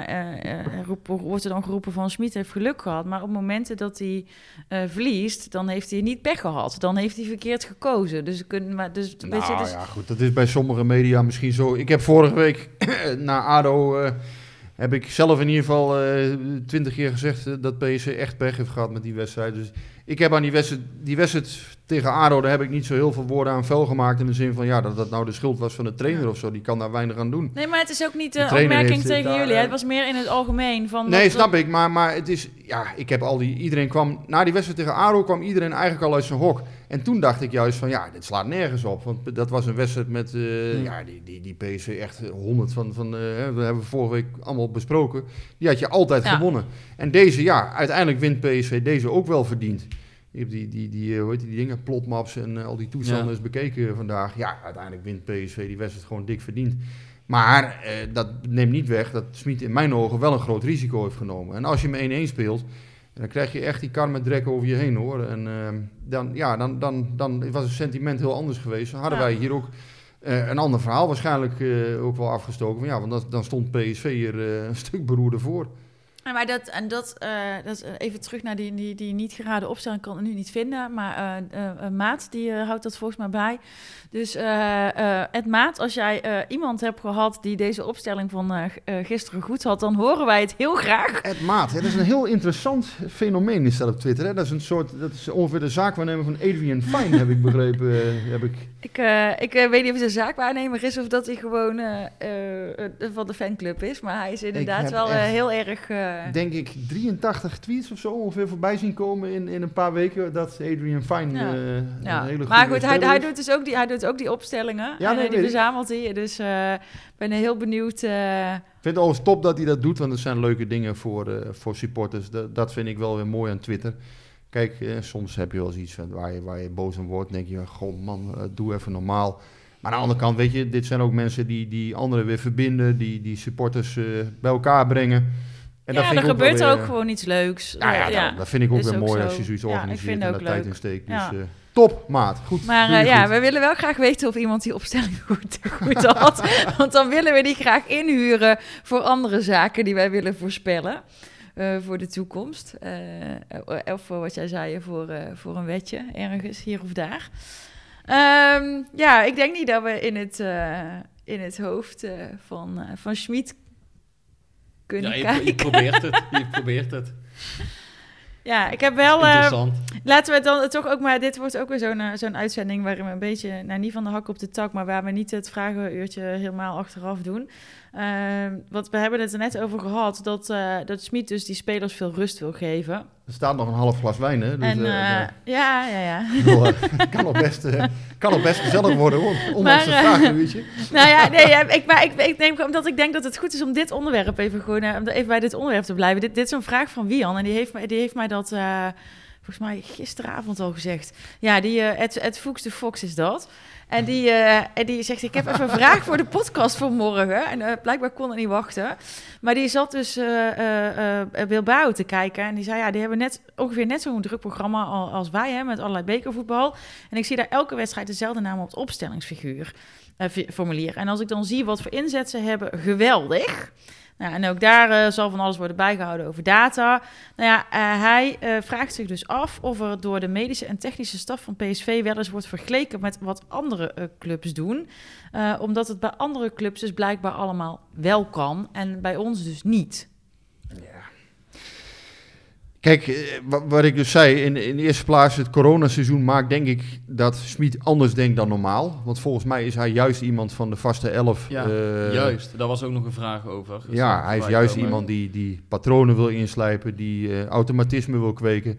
roep, wordt er dan geroepen van Smit heeft geluk gehad. Maar op momenten dat hij uh, verliest, dan heeft hij niet pech gehad. Dan heeft hij verkeerd gekozen. Dus, kunnen, maar, dus, Nou weet je, dus, ja, goed. Dat is bij sommige media misschien zo. Ik heb vorige week na ADO... Heb ik zelf in ieder geval twintig keer gezegd uh, dat PSV echt pech heeft gehad met die wedstrijd. Dus ik heb aan die wedstrijd, die wedstrijd tegen ADO, daar heb ik niet zo heel veel woorden aan vuil gemaakt. In de zin van ja, dat dat nou de schuld was van de trainer of zo. Die kan daar weinig aan doen. Nee, maar het is ook niet een opmerking tegen daar, jullie. Het was meer in het algemeen. Van nee, dat, snap ik. Maar, maar het is, ja, ik heb al die, iedereen kwam, na die wedstrijd tegen ADO kwam iedereen eigenlijk al uit zijn hok. En toen dacht ik juist van ja, dit slaat nergens op. Want dat was een wedstrijd met, uh, hmm. ja, die, die, die PSV echt 100 van, van uh, we hebben we vorige week allemaal besproken. Die had je altijd ja. gewonnen. En deze, ja, uiteindelijk wint PSV deze ook wel verdiend. Je hebt die, die, die, hoe heet die, die dingen, plotmaps en uh, al die toestanden ja. is bekeken vandaag. Ja, uiteindelijk wint PSV die wedstrijd gewoon dik verdiend. Maar uh, dat neemt niet weg dat Smit in mijn ogen wel een groot risico heeft genomen. En als je me 1-1 speelt, dan krijg je echt die kar met drek over je heen hoor. En uh, dan, ja, dan, dan, dan was het sentiment heel anders geweest. Dan hadden ja. wij hier ook uh, een ander verhaal waarschijnlijk uh, ook wel afgestoken. Van, ja, want dat, dan stond PSV hier een stuk beroerder voor. Maar dat, en dat, uh, dat even terug naar die, die, die niet geraden opstelling, kan ik nu niet vinden. Maar uh, Maat, die houdt dat volgens mij bij. Dus het Maat, als jij iemand hebt gehad die deze opstelling van gisteren goed had, dan horen wij het heel graag. Het Maat, hè, dat is een heel interessant fenomeen is dat op Twitter. Hè? Dat is een soort, dat is ongeveer de zaakwaarnemer van Adrian Fine, heb ik begrepen. heb ik. Ik, ik weet niet of hij een zaakwaarnemer is of dat hij gewoon van de fanclub is. Maar hij is inderdaad wel echt... heel erg denk ik 83 tweets of zo ongeveer voorbij zien komen in, in een paar weken dat Adrian Fine ja. Ja. een hele Maar goed, hij, hij, doet dus ook die, hij doet ook die opstellingen. Ja, en nee, die verzamelt hij. Dus ik ben heel benieuwd. Ik vind het overigens top dat hij dat doet, want het zijn leuke dingen voor, voor supporters. Dat, dat vind ik wel weer mooi aan Twitter. Kijk, eh, soms heb je wel eens iets van waar, je, waar je boos om wordt. Denk je, goh man, doe even normaal. Maar aan de andere kant, weet je, dit zijn ook mensen die, die anderen weer verbinden, die, die supporters bij elkaar brengen. En ja, er gebeurt er ook gewoon iets leuks. Ja, ja, ja. Dat, dat vind ik ook weer ook mooi zo. als je zoiets ja, organiseert en daar leuk. tijd in steekt. Dus ja. uh, top, maat. Goed. Maar uh, ja, goed. we willen wel graag weten of iemand die opstelling goed, goed had. Want dan willen we die graag inhuren voor andere zaken die wij willen voorspellen. Uh, voor de toekomst. of voor wat jij zei, voor, voor een wetje ergens hier of daar. Um, ja, ik denk niet dat we in het, in het hoofd van, van Schmid kunnen ja, je, kijken. Je probeert het. Je probeert het. Ja, ik heb wel. Uh, laten we dan toch ook maar. Dit wordt ook weer zo'n uh, zo'n uitzending waarin we een beetje. Nou, niet van de hak op de tak, maar waar we niet het vragenuurtje helemaal achteraf doen. Uh, want we hebben het er net over gehad dat, dat Smit dus die spelers veel rust wil geven. Er staat nog een half glas wijn, hè? Dus, en, ja, ja, ja. ja. kan, nog best, kan best gezellig worden, hoor. Ondanks maar, het vragenuurtje. Nou ja, nee, ja, ik, maar ik, ik neem omdat ik denk dat het goed is om dit onderwerp even gewoon. even bij dit onderwerp te blijven. Dit, dit is een vraag van Wian en die heeft, die heeft mij dat. Uh, volgens mij gisteravond al gezegd. Ja, die uh, Ed, Ed Fuchs de Fox is dat. En die, uh, en die zegt, ik heb even een vraag voor de podcast voor morgen. En uh, blijkbaar kon het niet wachten. Maar die zat dus uh, Bilbao te kijken. En die zei, ja, die hebben net, ongeveer net zo'n druk programma als wij, hè, met allerlei bekervoetbal. En ik zie daar elke wedstrijd dezelfde naam op het opstellingsfiguur. formulier. En als ik dan zie wat voor inzet ze hebben, geweldig. Nou, en ook daar eh, zal van alles worden bijgehouden over data. Nou ja, eh, hij eh, vraagt zich dus af of er door de medische en technische staf van PSV wel eens wordt vergeleken met wat andere clubs doen. Omdat het bij andere clubs dus blijkbaar allemaal wel kan en bij ons dus niet. Kijk, eh, wa- wat ik dus zei, in, in de eerste plaats het coronaseizoen maakt denk ik dat Smit anders denkt dan normaal. Want volgens mij is hij juist iemand van de vaste elf. Ja, eh, Juist, daar was ook nog een vraag over. Ja, hij is juist komen. iemand die, die patronen wil inslijpen, die eh, automatisme wil kweken.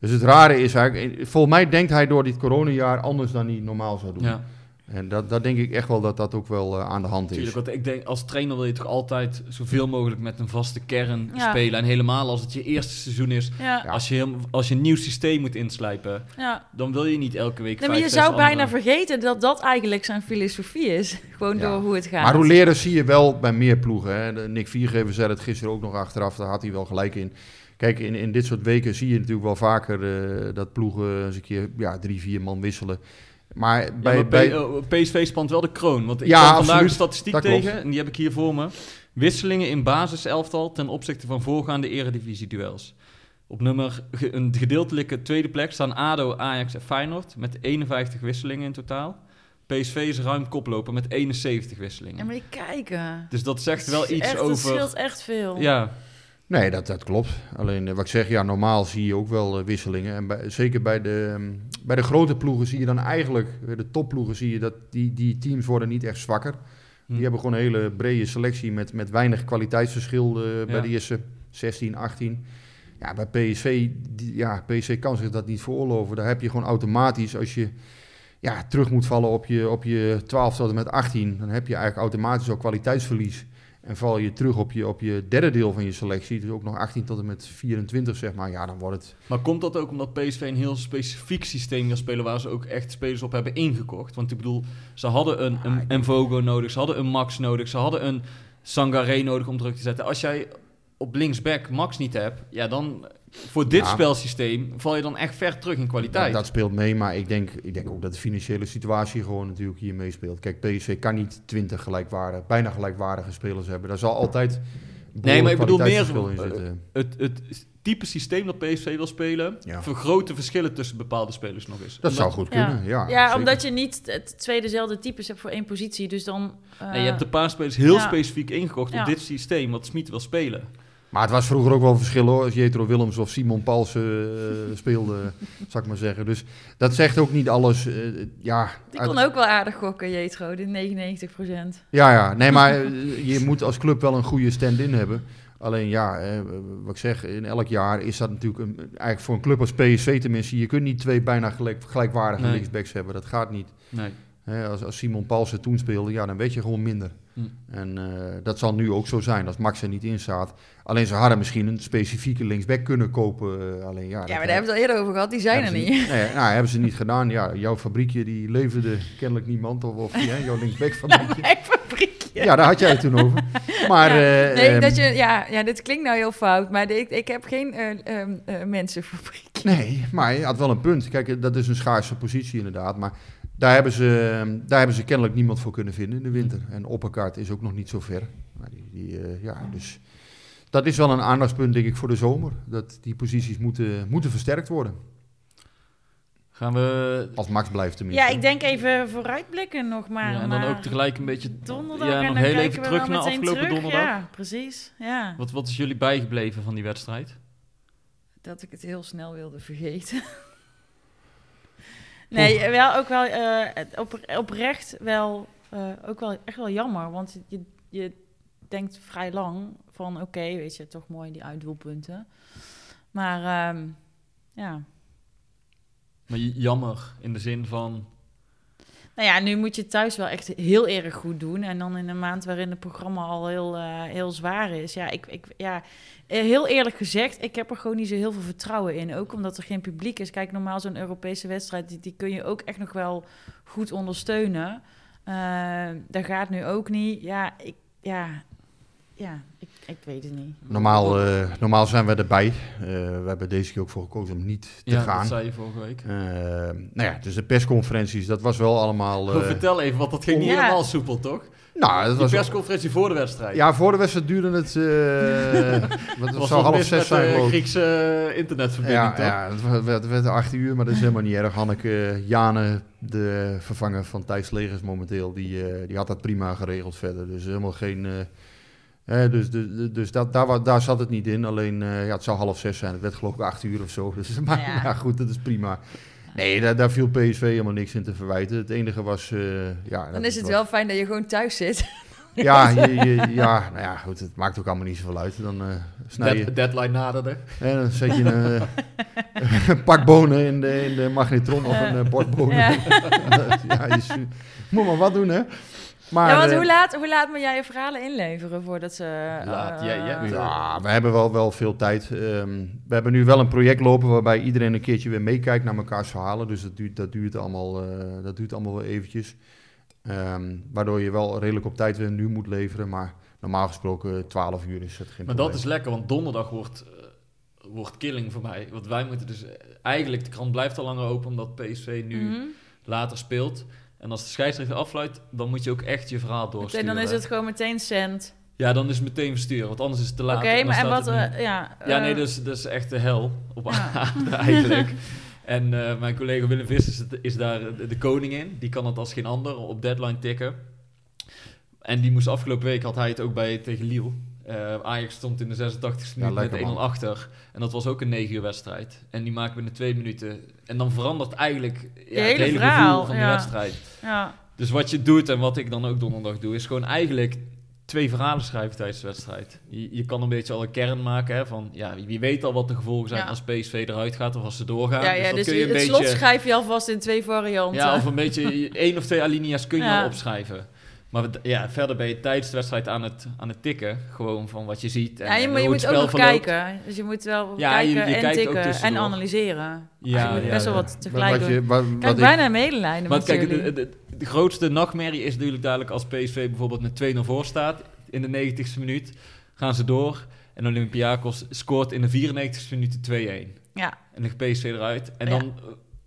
Dus het rare is eigenlijk, volgens mij denkt hij door dit coronajaar anders dan hij normaal zou doen. Ja, En dat, dat denk ik echt wel dat dat ook wel eh, aan de hand is. natuurlijk. Want ik denk, als trainer wil je toch altijd zoveel mogelijk met een vaste kern Ja. spelen. En helemaal als het je eerste seizoen is. Ja, Als, je, als je een nieuw systeem moet inslijpen, ja. dan wil je niet elke week Nee, maar je zou bijna andere- vergeten dat dat eigenlijk zijn filosofie is. Gewoon Ja. door hoe het gaat. Maar hoe leren zie je wel bij meer ploegen. Hè? De Nick Viergever zei het gisteren ook nog achteraf, daar had hij wel gelijk in. Kijk, in, in dit soort weken zie je natuurlijk wel vaker eh, dat ploegen eens een keer ja, drie, vier man wisselen. Maar Ja, bij, maar bij, oh, PSV spant wel de kroon. Want ik Ja, kwam vandaag absoluut. een statistiek tegen, en die heb ik hier voor me. Wisselingen in basiselftal ten opzichte van voorgaande eredivisie-duels. Op nummer, een gedeeltelijke tweede plek staan ADO, Ajax en Feyenoord... met 51 wisselingen in totaal. PSV is ruim koploper met 71 wisselingen. Ja, maar die kijken. Dus dat zegt wel iets echt, over... Het scheelt echt veel. Ja, Nee, dat, dat klopt. Alleen eh, wat ik zeg, ja, normaal zie je ook wel eh, wisselingen. En bij, zeker bij de, ehm, bij de grote ploegen zie je dan eigenlijk, eh, de topploegen zie je dat die, die teams worden niet echt zwakker. Hm. Die hebben gewoon een hele brede selectie met, met weinig kwaliteitsverschil bij Ja. de eerste 16, 18. Ja, bij PSV, die, ja, PSV kan zich dat niet veroorloven. Daar heb je gewoon automatisch, als je ja, terug moet vallen op je, op je 12 tot en met 18, dan heb je eigenlijk automatisch al kwaliteitsverlies. En val je terug op je, op je derde deel van je selectie, dus ook nog 18 tot en met 24, zeg maar, ja, dan wordt het... maar komt dat ook omdat PSV een heel specifiek systeem wil spelen... waar ze ook echt spelers op hebben ingekocht? Want ik bedoel, ze hadden een, een, Vogo nodig, ze hadden een Max nodig... ze hadden een Sangaré nodig om druk te zetten. Als jij op linksback Max niet hebt, ja, dan... Voor dit Ja. spelsysteem val je dan echt ver terug in kwaliteit. Dat, dat speelt mee, maar ik denk, ik denk ook dat de financiële situatie gewoon natuurlijk hier meespeelt. Kijk, PSV kan niet 20 gelijkwaardige, bijna gelijkwaardige spelers hebben. Daar zal altijd Nee, maar ik bedoel meer, in eh, zitten. het, het type systeem dat PSV wil spelen... Ja. vergroot de verschillen tussen bepaalde spelers nog eens. Dat Omdat- zou goed kunnen, ja. Ja, omdat je niet het twee dezelfde types hebt voor één positie. Dus dan... eh, Nee, je hebt een paar spelers heel ja. specifiek ingekocht Ja. op dit systeem wat Smit wil spelen. Maar het was vroeger ook wel verschil hoor, als Jetro Willems of Simon Palsen eh, speelde, zou ik maar zeggen. Dus dat zegt ook niet alles. eh, ja, Die uit- kon ook wel aardig gokken, Jetro, de 99 procent. Ja, ja. Nee, maar eh, je moet als club wel een goede stand-in hebben. Alleen ja, eh, wat ik zeg, in elk jaar is dat natuurlijk een, eigenlijk voor een club als PSV tenminste. Je kunt niet twee bijna gelijk, gelijkwaardige Nee. linksbacks hebben. Dat gaat niet. Nee. Hè, als, als Simon Palsen toen speelde, ja, dan weet je gewoon minder. Hm. En eh, dat zal nu ook zo zijn als Max er niet in staat. Alleen ze hadden misschien een specifieke linksback kunnen kopen. eh, alleen ja, Ja, maar daar hebben we het al eerder over gehad. Die zijn er niet. Nee, nou, hebben ze niet gedaan. Ja, jouw fabriekje die leverde kennelijk niemand. Of, of hè, jouw linksback fabriekje. Ja, daar had jij het toen over. Maar Ja. eh, nee, ehm, dat je, ja, ja, dit klinkt nou heel fout, maar ik, ik heb geen eh, ehm, eh, mensenfabriekje. nee, maar je had wel een punt. Kijk, dat is een schaarse positie inderdaad. Maar daar hebben, ze, daar hebben ze kennelijk niemand voor kunnen vinden in de winter. En Opperkaart is ook nog niet zo ver. Maar die, die, eh, ja, dus dat is wel een aandachtspunt, denk ik, voor de zomer. Dat die posities moeten, moeten versterkt worden. Gaan we... Als Max blijft tenminste. Ja, ik denk even vooruitblikken nog maar. ja, en dan maar ook tegelijk een beetje... donderdag ja, en nog dan heel even terug naar afgelopen terug. donderdag. Ja, precies. Ja, Wat, wat is jullie bijgebleven van die wedstrijd? dat ik het heel snel wilde vergeten. nee, wel ook wel eh, op, oprecht wel eh, ook wel echt wel jammer, want je, je denkt vrij lang van oké, weet je, toch mooi die uitdoelpunten. Maar ehm, ja, Maar jammer, in de zin van... Nou ja, nu moet je thuis wel echt heel erg goed doen. En dan in een maand waarin het programma al heel, eh, heel zwaar is. Ja, ik, ik, ja, eh, heel eerlijk gezegd, ik heb er gewoon niet zo heel veel vertrouwen in. Ook omdat er geen publiek is. Kijk, normaal zo'n Europese wedstrijd, die, die kun je ook echt nog wel goed ondersteunen. Eh dat gaat nu ook niet. Ja, ik, ja, ja, ik, ik weet het niet. Normaal, eh, normaal zijn we erbij. Eh, we hebben deze keer ook voor gekozen om niet te ja, gaan. dat zei je vorige week. Eh, nou ja, dus de persconferenties, dat was wel allemaal... eh, Oh, vertel even, want dat ging niet Ja. helemaal soepel, toch? nou, dat Die was persconferentie voor de wedstrijd. Ja, voor de wedstrijd duurde het... eh wat, was het zou half zes zijn, geloof ik. Griekse internetverbinding, Ja, toch? ja het, werd, het werd 8 uur, maar dat is helemaal niet erg. Hanneke Jane, de vervanger van Thijs Legers momenteel, die, eh, die had dat prima geregeld verder. Dus helemaal geen... eh, eh, dus dus, dus dat, daar, daar zat het niet in. Alleen, eh, ja, het zou half zes zijn. Het werd geloof ik 8 uur of zo. Dus, maar Ja. ja. goed, dat is prima. Nee, daar, daar viel PSV helemaal niks in te verwijten. Het enige was... eh, ja, Dan is het was- wel fijn dat je gewoon thuis zit. Ja, je, je- ja, nou ja, goed, het maakt ook allemaal niet zoveel uit. Dan eh snij je... Dead- deadline naderde. En dan zet je een, een pak bonen in de, in de magnetron of een bord bonen. Ja. Ja. je su- moet maar wat doen, hè. Maar, ja, want eh, hoe laat, hoe laat moet jij je verhalen inleveren voordat ze... Laat, eh, hebt, ja, we hebben wel, wel veel tijd. Ehm, we hebben nu wel een project lopen waarbij iedereen een keertje weer meekijkt naar elkaars verhalen. Dus dat duurt, dat duurt, allemaal, eh, dat duurt allemaal wel eventjes. Ehm, waardoor je wel redelijk op tijd weer nu moet leveren. Maar normaal gesproken 12 uur is het geen Maar probleem. dat is lekker, want donderdag wordt, wordt killing voor mij. Want wij moeten dus... Eigenlijk, de krant blijft al langer open, omdat PSV nu Mhm. later speelt. En als de scheidsrechter afluit, dan moet je ook echt je verhaal doorsturen. dan is het gewoon meteen cent. Ja, dan is het meteen versturen, want anders is het te laat. Oké, maar en wat... eh, ja, Ja, eh, nee, dus, dat is echt de hel op Ja. aarde eigenlijk. En eh, mijn collega Willem Vissers is, daar de, koning in. Die kan het als geen ander op deadline tikken. En die moest afgelopen week, had hij het ook bij tegen Lille. Eh, Ajax stond in de 86e Ja, minuut met lekker, 1-0 man. achter. En dat was ook een 9 uur wedstrijd. En die maken binnen twee minuten. En dan verandert eigenlijk ja, het hele hele verhaal, gevoel van de ja. wedstrijd. Ja. Dus wat je doet en wat ik dan ook donderdag doe, is gewoon eigenlijk twee verhalen schrijven tijdens de wedstrijd. Je, je kan een beetje al een kern maken hè, van, ja, wie weet al wat de gevolgen zijn Ja. als PSV eruit gaat of als ze doorgaan. Ja, ja, dat dus kun je het een slot beetje, schrijf je alvast in twee varianten. ja, of een beetje één of twee alinea's kun je Ja. al opschrijven. Maar ja, verder ben je tijdens de wedstrijd aan het, aan het tikken, gewoon van wat je ziet. En, Ja, je, en moet- je ook spel nog verloopt. kijken. Dus je moet wel Ja, kijken je en kijkt ook tikken en analyseren. Ja, Dus je moet ja, best wel ja. wat Wat- tegelijk wat doen. je, wat, Kijk, bijna medelijden Want met kijk, de, de, de grootste nachtmerrie is natuurlijk duidelijk als PSV bijvoorbeeld met 2-0 voor staat in de 90ste minuut. Gaan ze door en Olympiakos scoort in de 94ste minuut 2-1. Ja. En dan gaat PSV eruit. En Ja. dan,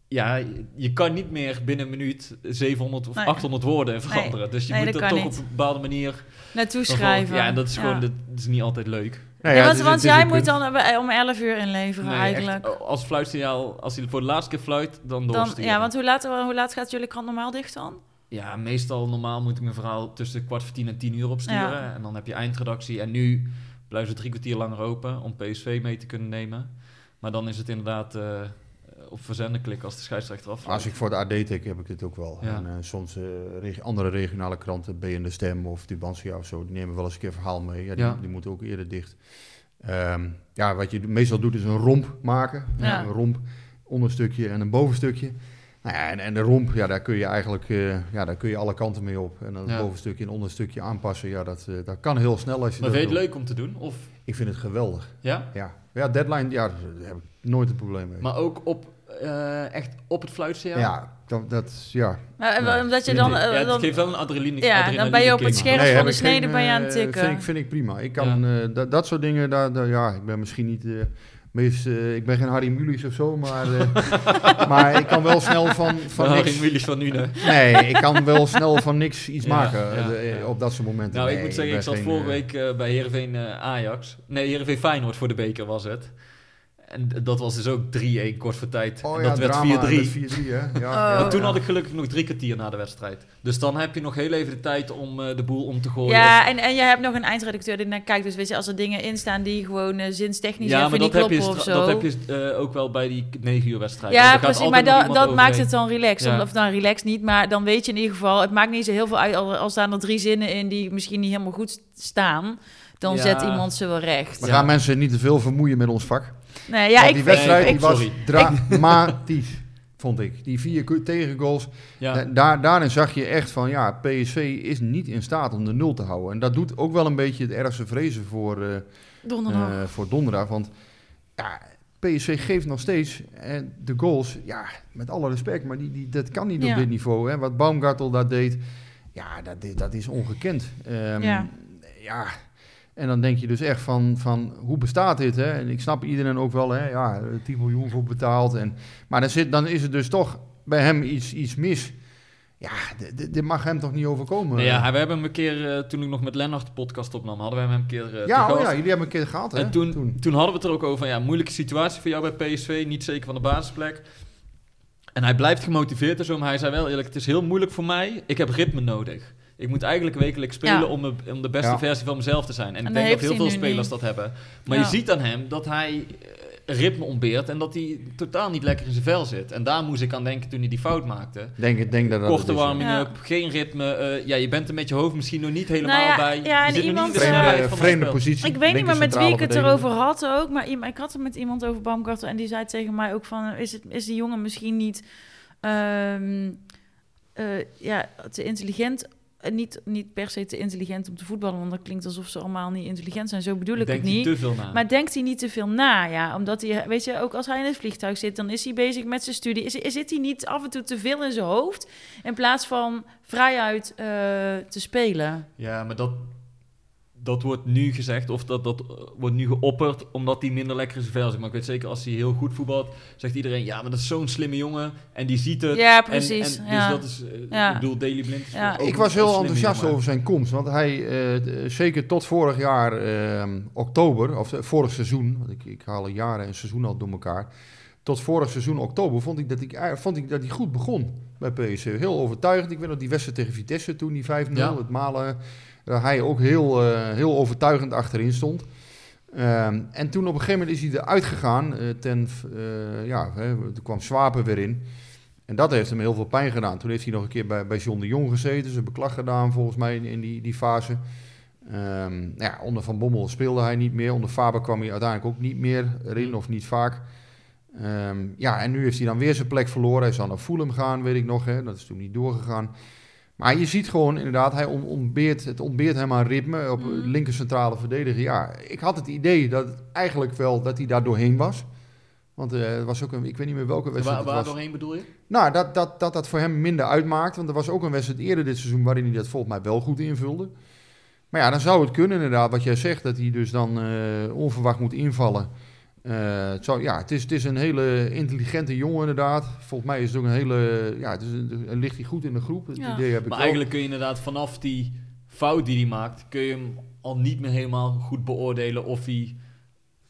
ja, je- kan niet meer binnen een minuut 700 of Nee. 800 woorden veranderen. Dus je Nee, moet dat er toch niet. op een bepaalde manier... Naartoe schrijven. Ja, en dat is gewoon Ja. Dat is niet altijd leuk. Nou Ja, ja, want het is- want het jij moet punt. dan eh, om 11 uur inleveren Nee, eigenlijk. echt, als fluitsignaal, als hij voor de laatste keer fluit, dan dan, doorsturen. ja, want hoe laat, hoe laat gaat jullie krant normaal dicht dan? Ja, meestal normaal moet ik mijn verhaal tussen kwart voor tien en tien uur opsturen. Ja. En dan heb je eindredactie. En nu blijven ze drie kwartier langer open om PSV mee te kunnen nemen. Maar dan is het inderdaad eh, op verzenden klikken als de scheidsrechter af. Als ik voor de AD tik, heb ik dit ook wel. Ja. En eh, soms eh, reg- andere regionale kranten, BN De Stem of Tubantia of zo, die nemen wel eens een keer verhaal mee. Ja, die, Ja. die moeten ook eerder dicht. Ehm, ja, wat je meestal doet is een romp maken. Ja. Een romp, onderstukje en een bovenstukje. Nou ja, en, en de romp, ja, daar kun je eigenlijk eh, ja, daar kun je alle kanten mee op. En dan Ja. bovenstukje en onderstukje aanpassen, ja, dat, eh, dat kan heel snel als je maar dat vind je het leuk om te doen? Of, Ik vind het geweldig. ja? Ja, ja deadline, ja, daar heb ik nooit een probleem mee. Maar ook op, eh, echt op het fluitsignaal? ja, dat, dat, ja, Maar, Nee, omdat je dan... eh, Ja, het geeft wel een adrenaline. Ja, dan ben je op het scherm. van de snede geen, ben je aan het eh, tikken. Vind ik, vind ik prima. Ik kan eh, dat, dat soort dingen, daar, daar- ja, ik ben misschien niet meest, ik ben geen Harry Mulisch of zo, maar, eh, maar ik kan wel snel van, van niks. Willis van nu, hè? Nee, ik kan wel snel van niks iets Ja, maken ja, de- ja. op dat soort momenten. Nou, ik moet zeggen, ik zat geen, vorige week bij Heerenveen Ajax. Nee, Heerenveen Feyenoord voor de beker was het. En dat was dus ook 3-1 kort voor tijd. Oh en ja, dat werd drama 4-3. met 4-3, hè? Ja, Oh. ja, Maar toen ja. had ik gelukkig nog drie kwartier na de wedstrijd. Dus dan heb je nog heel even de tijd om eh, de boel om te gooien. Ja, en, en je hebt nog een eindredacteur die naar kijkt. Dus weet je, als er dingen in staan die gewoon eh, zinstechnisch ja, even maar niet dat heb, je, kloppen of zo. dat heb je eh, ook wel bij die 9 uur wedstrijd. ja, precies. Maar dat, dat maakt het dan relaxed. Ja. Of dan relaxed niet, maar dan weet je in ieder geval... Het maakt niet zo heel veel uit al, al staan er drie zinnen in die misschien niet helemaal goed staan. Dan Ja. zet iemand ze wel recht. We Ja. gaan mensen niet te veel vermoeien met ons vak. Nee, ja, ik die wedstrijd ik- was sorry. dramatisch, vond ik. Die vier tegengoals. Ja. Da- Daar, daarin zag je echt van, ja, PSV is niet in staat om de nul te houden. En dat doet ook wel een beetje het ergste vrezen voor, eh, donderdag. eh, voor donderdag. Want ja, PSV geeft nog steeds eh, de goals, ja, met alle respect, maar die, die, dat kan niet Ja. op dit niveau. Hè. Wat Baumgartel daar deed, ja, dat, is- dat is ongekend. Ehm, Ja. ja. En dan denk je dus echt van, van hoe bestaat dit? Hè? En ik snap iedereen ook wel, hè? ja, 10 miljoen voor betaald. En, maar dan, zit, dan is het dus toch bij hem iets, iets mis. Ja, dit mag hem toch niet overkomen? Nee, ja, we hebben hem een keer, eh, toen ik nog met Lennart de podcast opnam, hadden we hem een keer eh, ja, oh ja, jullie hebben een keer gehad, hè? En toen, toen. hadden we het er ook over van, ja, moeilijke situatie voor jou bij PSV, niet zeker van de basisplek. En hij blijft gemotiveerd zo, maar hij zei wel eerlijk, het is heel moeilijk voor mij, ik heb ritme nodig. Ik moet eigenlijk wekelijks spelen Ja. om, me- om de beste Ja. versie van mezelf te zijn. En, En ik denk dat heel veel spelers niet. dat hebben. Maar Ja. je ziet aan hem dat hij eh, ritme ontbeert en dat hij totaal niet lekker in zijn vel zit. En daar moest ik aan denken toen hij die fout maakte. Denk, denk dat dat Korte het is, ja. warming-up, geen ritme. eh, ja, je bent er met je hoofd misschien nog niet helemaal Nou ja, bij. ja, Je en iemand, eh, Vreemde, vreemde spel. positie. Ik weet niet meer met wie ik het erover had ook, maar ik had het met iemand over Baumgartel en die zei tegen mij ook van, is, het, is die jongen misschien niet ehm, eh, ja, te intelligent, niet, niet per se te intelligent om te voetballen, want dat klinkt alsof ze allemaal niet intelligent zijn, zo bedoel ik Denkt het hij niet. te veel na. Maar denkt hij niet te veel na, ja? Omdat hij, weet je, ook als hij in het vliegtuig zit, dan is hij bezig met zijn studie. Is, is, zit hij niet af en toe te veel in zijn hoofd, in plaats van vrijuit eh, te spelen? Ja, maar dat, dat wordt nu gezegd, of dat, dat eh, wordt nu geopperd, omdat hij minder lekker vel zit. Maar ik weet zeker, als hij heel goed voetbalt, zegt iedereen, ja, maar dat is zo'n slimme jongen. En die ziet het. Ja, En- precies, En, ja. Dus dat is, eh, Ja. ik bedoel, Daily Blind is Ja. ook Ik was heel enthousiast jongen. over zijn komst. Want hij, eh, zeker tot vorig jaar, eh, oktober, of vorig seizoen, want ik, ik haal jaren en seizoen al door elkaar. Tot vorig seizoen oktober vond ik dat ik, vond ik dat hij goed begon bij PSV. Heel overtuigend. Ik weet nog die wedstrijd tegen Vitesse toen, die 5-0, Ja. het malen. Waar hij ook heel, eh, heel overtuigend achterin stond. Ehm, en toen op een gegeven moment is hij eruit gegaan. eh, ten, eh, ja, hè, er kwam Swapen weer in. En dat heeft hem heel veel pijn gedaan. Toen heeft hij nog een keer bij, bij John de Jong gezeten. Zijn beklag gedaan volgens mij in, in die, die fase. Ehm, nou ja, onder Van Bommel speelde hij niet meer. Onder Faber kwam hij uiteindelijk ook niet meer erin of niet vaak. Ehm, ja, en nu heeft hij dan weer zijn plek verloren. Hij zou naar Fulham gaan, weet ik nog. Hè. Dat is toen niet doorgegaan. Maar je ziet gewoon inderdaad, hij on- ontbeert, het ontbeert hem aan ritme op Mhm. linker centrale verdediger. Ja, ik had het idee dat het eigenlijk wel dat hij daar doorheen was. Want eh, er was ook een, ik weet niet meer welke wedstrijd Waar, het waar doorheen bedoel je? Nou, dat, dat, dat dat voor hem minder uitmaakt. Want er was ook een wedstrijd eerder dit seizoen waarin hij dat volgens mij wel goed invulde. Maar ja, dan zou het kunnen inderdaad, wat jij zegt, dat hij dus dan eh, onverwacht moet invallen. Eh, het, zou, ja, het, is, het is een hele intelligente jongen inderdaad. Volgens mij is het ook een hele, ja, het is een, ligt hij goed in de groep. Het Ja. idee heb ik Maar wel. eigenlijk kun je inderdaad vanaf die fout die hij maakt, kun je hem al niet meer helemaal goed beoordelen of hij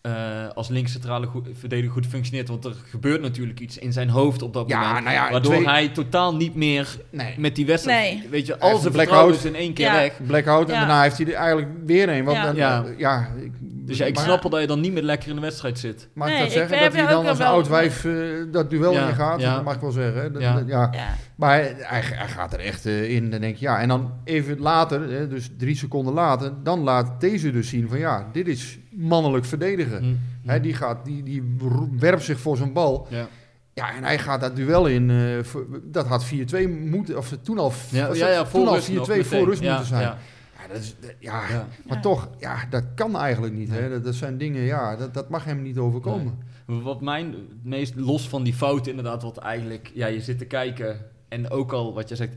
eh, als linkscentrale verdediger goed functioneert. Want er gebeurt natuurlijk iets in zijn hoofd op dat Ja, moment. nou ja, waardoor twee- hij totaal niet meer Nee. met die wedstrijd... Nee. Weet je, al een zijn blackout. vertrouwen is in één keer Ja. weg. Blackout en daarna heeft hij er eigenlijk weer een. Want Ja. dan, Ja. ja. ik, Dus ja, ik maar- snap wel dat je dan niet meer lekker in de wedstrijd zit. Mag ik Nee, dat zeggen? heb Dat hij je dan als een oud wijf eh, dat duel Ja, ingaat? ja. Dat mag ik wel zeggen. Dat- Ja. dat- ja. Ja. Maar hij, hij, gaat er echt eh, in. Dan denk ik, ja. En dan even later, hè, dus drie seconden later, dan laat deze dus zien van ja, dit is mannelijk verdedigen. Hm. Hè, die, gaat, die, die werpt zich voor zijn bal. Ja. Ja, en hij gaat dat duel in. eh, voor- dat had 4-2 moeten, of toen al, Ja, ja, ja, toen al rust 4-2 nog voor rust Ja, moeten zijn. Ja. Ja, dat is, ja, Ja. maar Ja. toch, ja, dat kan eigenlijk niet. Hè? Dat, dat zijn dingen, ja, dat, dat mag hem niet overkomen. Wat mijn meest los van die fouten inderdaad, wat eigenlijk, ja, je zit te kijken en ook al wat je zegt,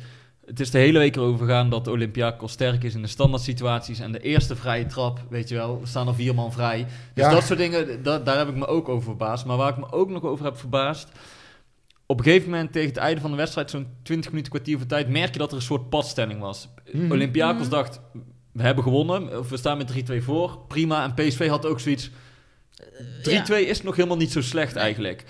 het is de hele week erover gegaan dat Olympiakos sterk is in de standaard situaties en de eerste vrije trap, weet je wel, er staan er vier man vrij. Dus Ja. dat soort dingen, da- daar heb ik me ook over verbaasd. Maar waar ik me ook nog over heb verbaasd, op een gegeven moment tegen het einde van de wedstrijd, zo'n 20 minuten kwartier van tijd, merk je dat er een soort padstelling was. Mhm. Olympiakos Mhm. dacht, we hebben gewonnen, of we staan met 3-2 voor, prima. En PSV had ook zoiets, 3-2 is nog helemaal niet zo slecht eigenlijk.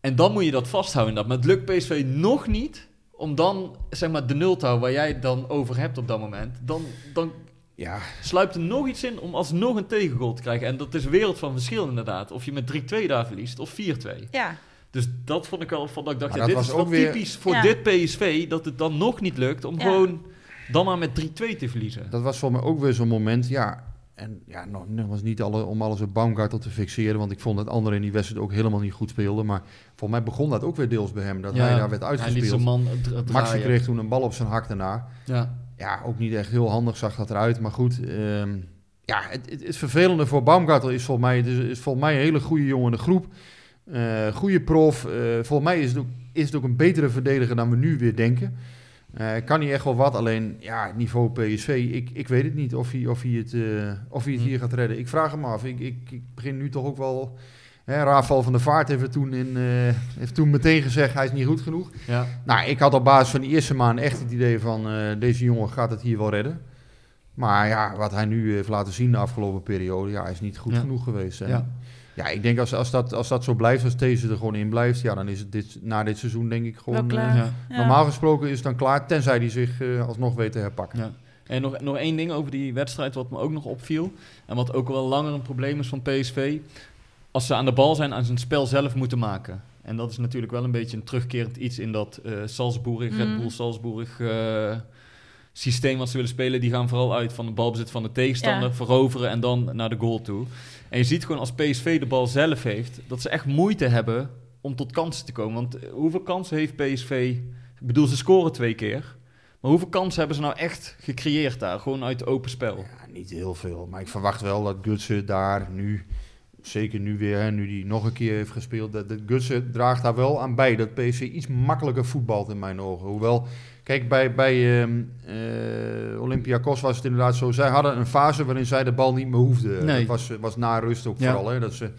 En dan moet je dat vasthouden. Dat. Maar het lukt PSV nog niet om dan zeg maar, de nul te houden waar jij het dan over hebt op dat moment. Dan, dan Ja, sluipt er nog iets in om alsnog een tegengoal te krijgen. En dat is een wereld van verschil inderdaad. Of je met 3-2 daar verliest of 4-2. Ja. Dus dat vond ik wel van dat ik dacht, Maar ja, dat dit was is wel ook weer- typisch voor Ja. dit PSV dat het dan nog niet lukt om Ja. gewoon dan maar met 3-2 te verliezen. dat was voor mij ook weer zo'n moment, ja. En ja, nog, nog was niet alle, om alles op Baumgartel te fixeren, want ik vond dat anderen in die wedstrijd ook helemaal niet goed speelden. Maar voor mij begon dat ook weer deels bij hem, dat hij daar werd uitgespeeld. man. Maxi kreeg toen een bal op zijn hak daarna. Ja. Ja, ook niet echt heel handig zag dat eruit. Maar goed, ehm, ja, het, het, het vervelende voor Baumgartel is volgens mij, het is, is volgens mij een hele goede jongen in de groep. Eh goede prof. Eh volgens mij is het, ook, is het ook een betere verdediger dan we nu weer denken. Eh, kan hij echt wel wat, alleen ja, niveau PSV, ik, ik weet het niet of hij, of hij het, eh, of hij het Hm. hier gaat redden. Ik vraag hem af. Ik, ik, ik begin nu toch ook wel... Hè, Rafael van der Vaart heeft, het toen in, eh, heeft toen meteen gezegd, hij is niet goed genoeg. Ja. Nou, ik had op basis van de eerste maand echt het idee van, deze jongen gaat het hier wel redden. Maar ja, wat hij nu heeft laten zien de afgelopen periode, ja, hij is niet goed Ja. genoeg geweest. En Ja. Ja, ik denk als, als, dat, als dat zo blijft, als deze er gewoon in blijft, ja, dan is het dit, na dit seizoen denk ik gewoon... klaar. eh, Ja. Normaal gesproken is het dan klaar, tenzij hij zich eh, alsnog weet te herpakken. Ja. En nog, nog één ding over die wedstrijd wat me ook nog opviel. En wat ook wel langer een probleem is van PSV. Als ze aan de bal zijn, aan zijn spel zelf moeten maken. En dat is natuurlijk wel een beetje een terugkerend iets in dat eh Salzburg, Red Mm. Bull Salzburg eh, systeem wat ze willen spelen. Die gaan vooral uit van het balbezit van de tegenstander, Ja. veroveren en dan naar de goal toe. En je ziet gewoon als PSV de bal zelf heeft, dat ze echt moeite hebben om tot kansen te komen. Want eh, hoeveel kansen heeft PSV? Ik bedoel, ze scoren twee keer. Maar hoeveel kansen hebben ze nou echt gecreëerd daar? Gewoon uit open spel. Ja, niet heel veel, maar ik verwacht wel dat Gutsen daar nu, zeker nu weer, nu die nog een keer heeft gespeeld, dat, dat Gutsen draagt daar wel aan bij. Dat PSV iets makkelijker voetbalt in mijn ogen. Hoewel, kijk, bij, bij ehm eh, Olympiakos was het inderdaad zo, zij hadden een fase waarin zij de bal niet meer hoefden. Nee. Dat was, was na rust ook Ja. vooral. Hè, dat ze,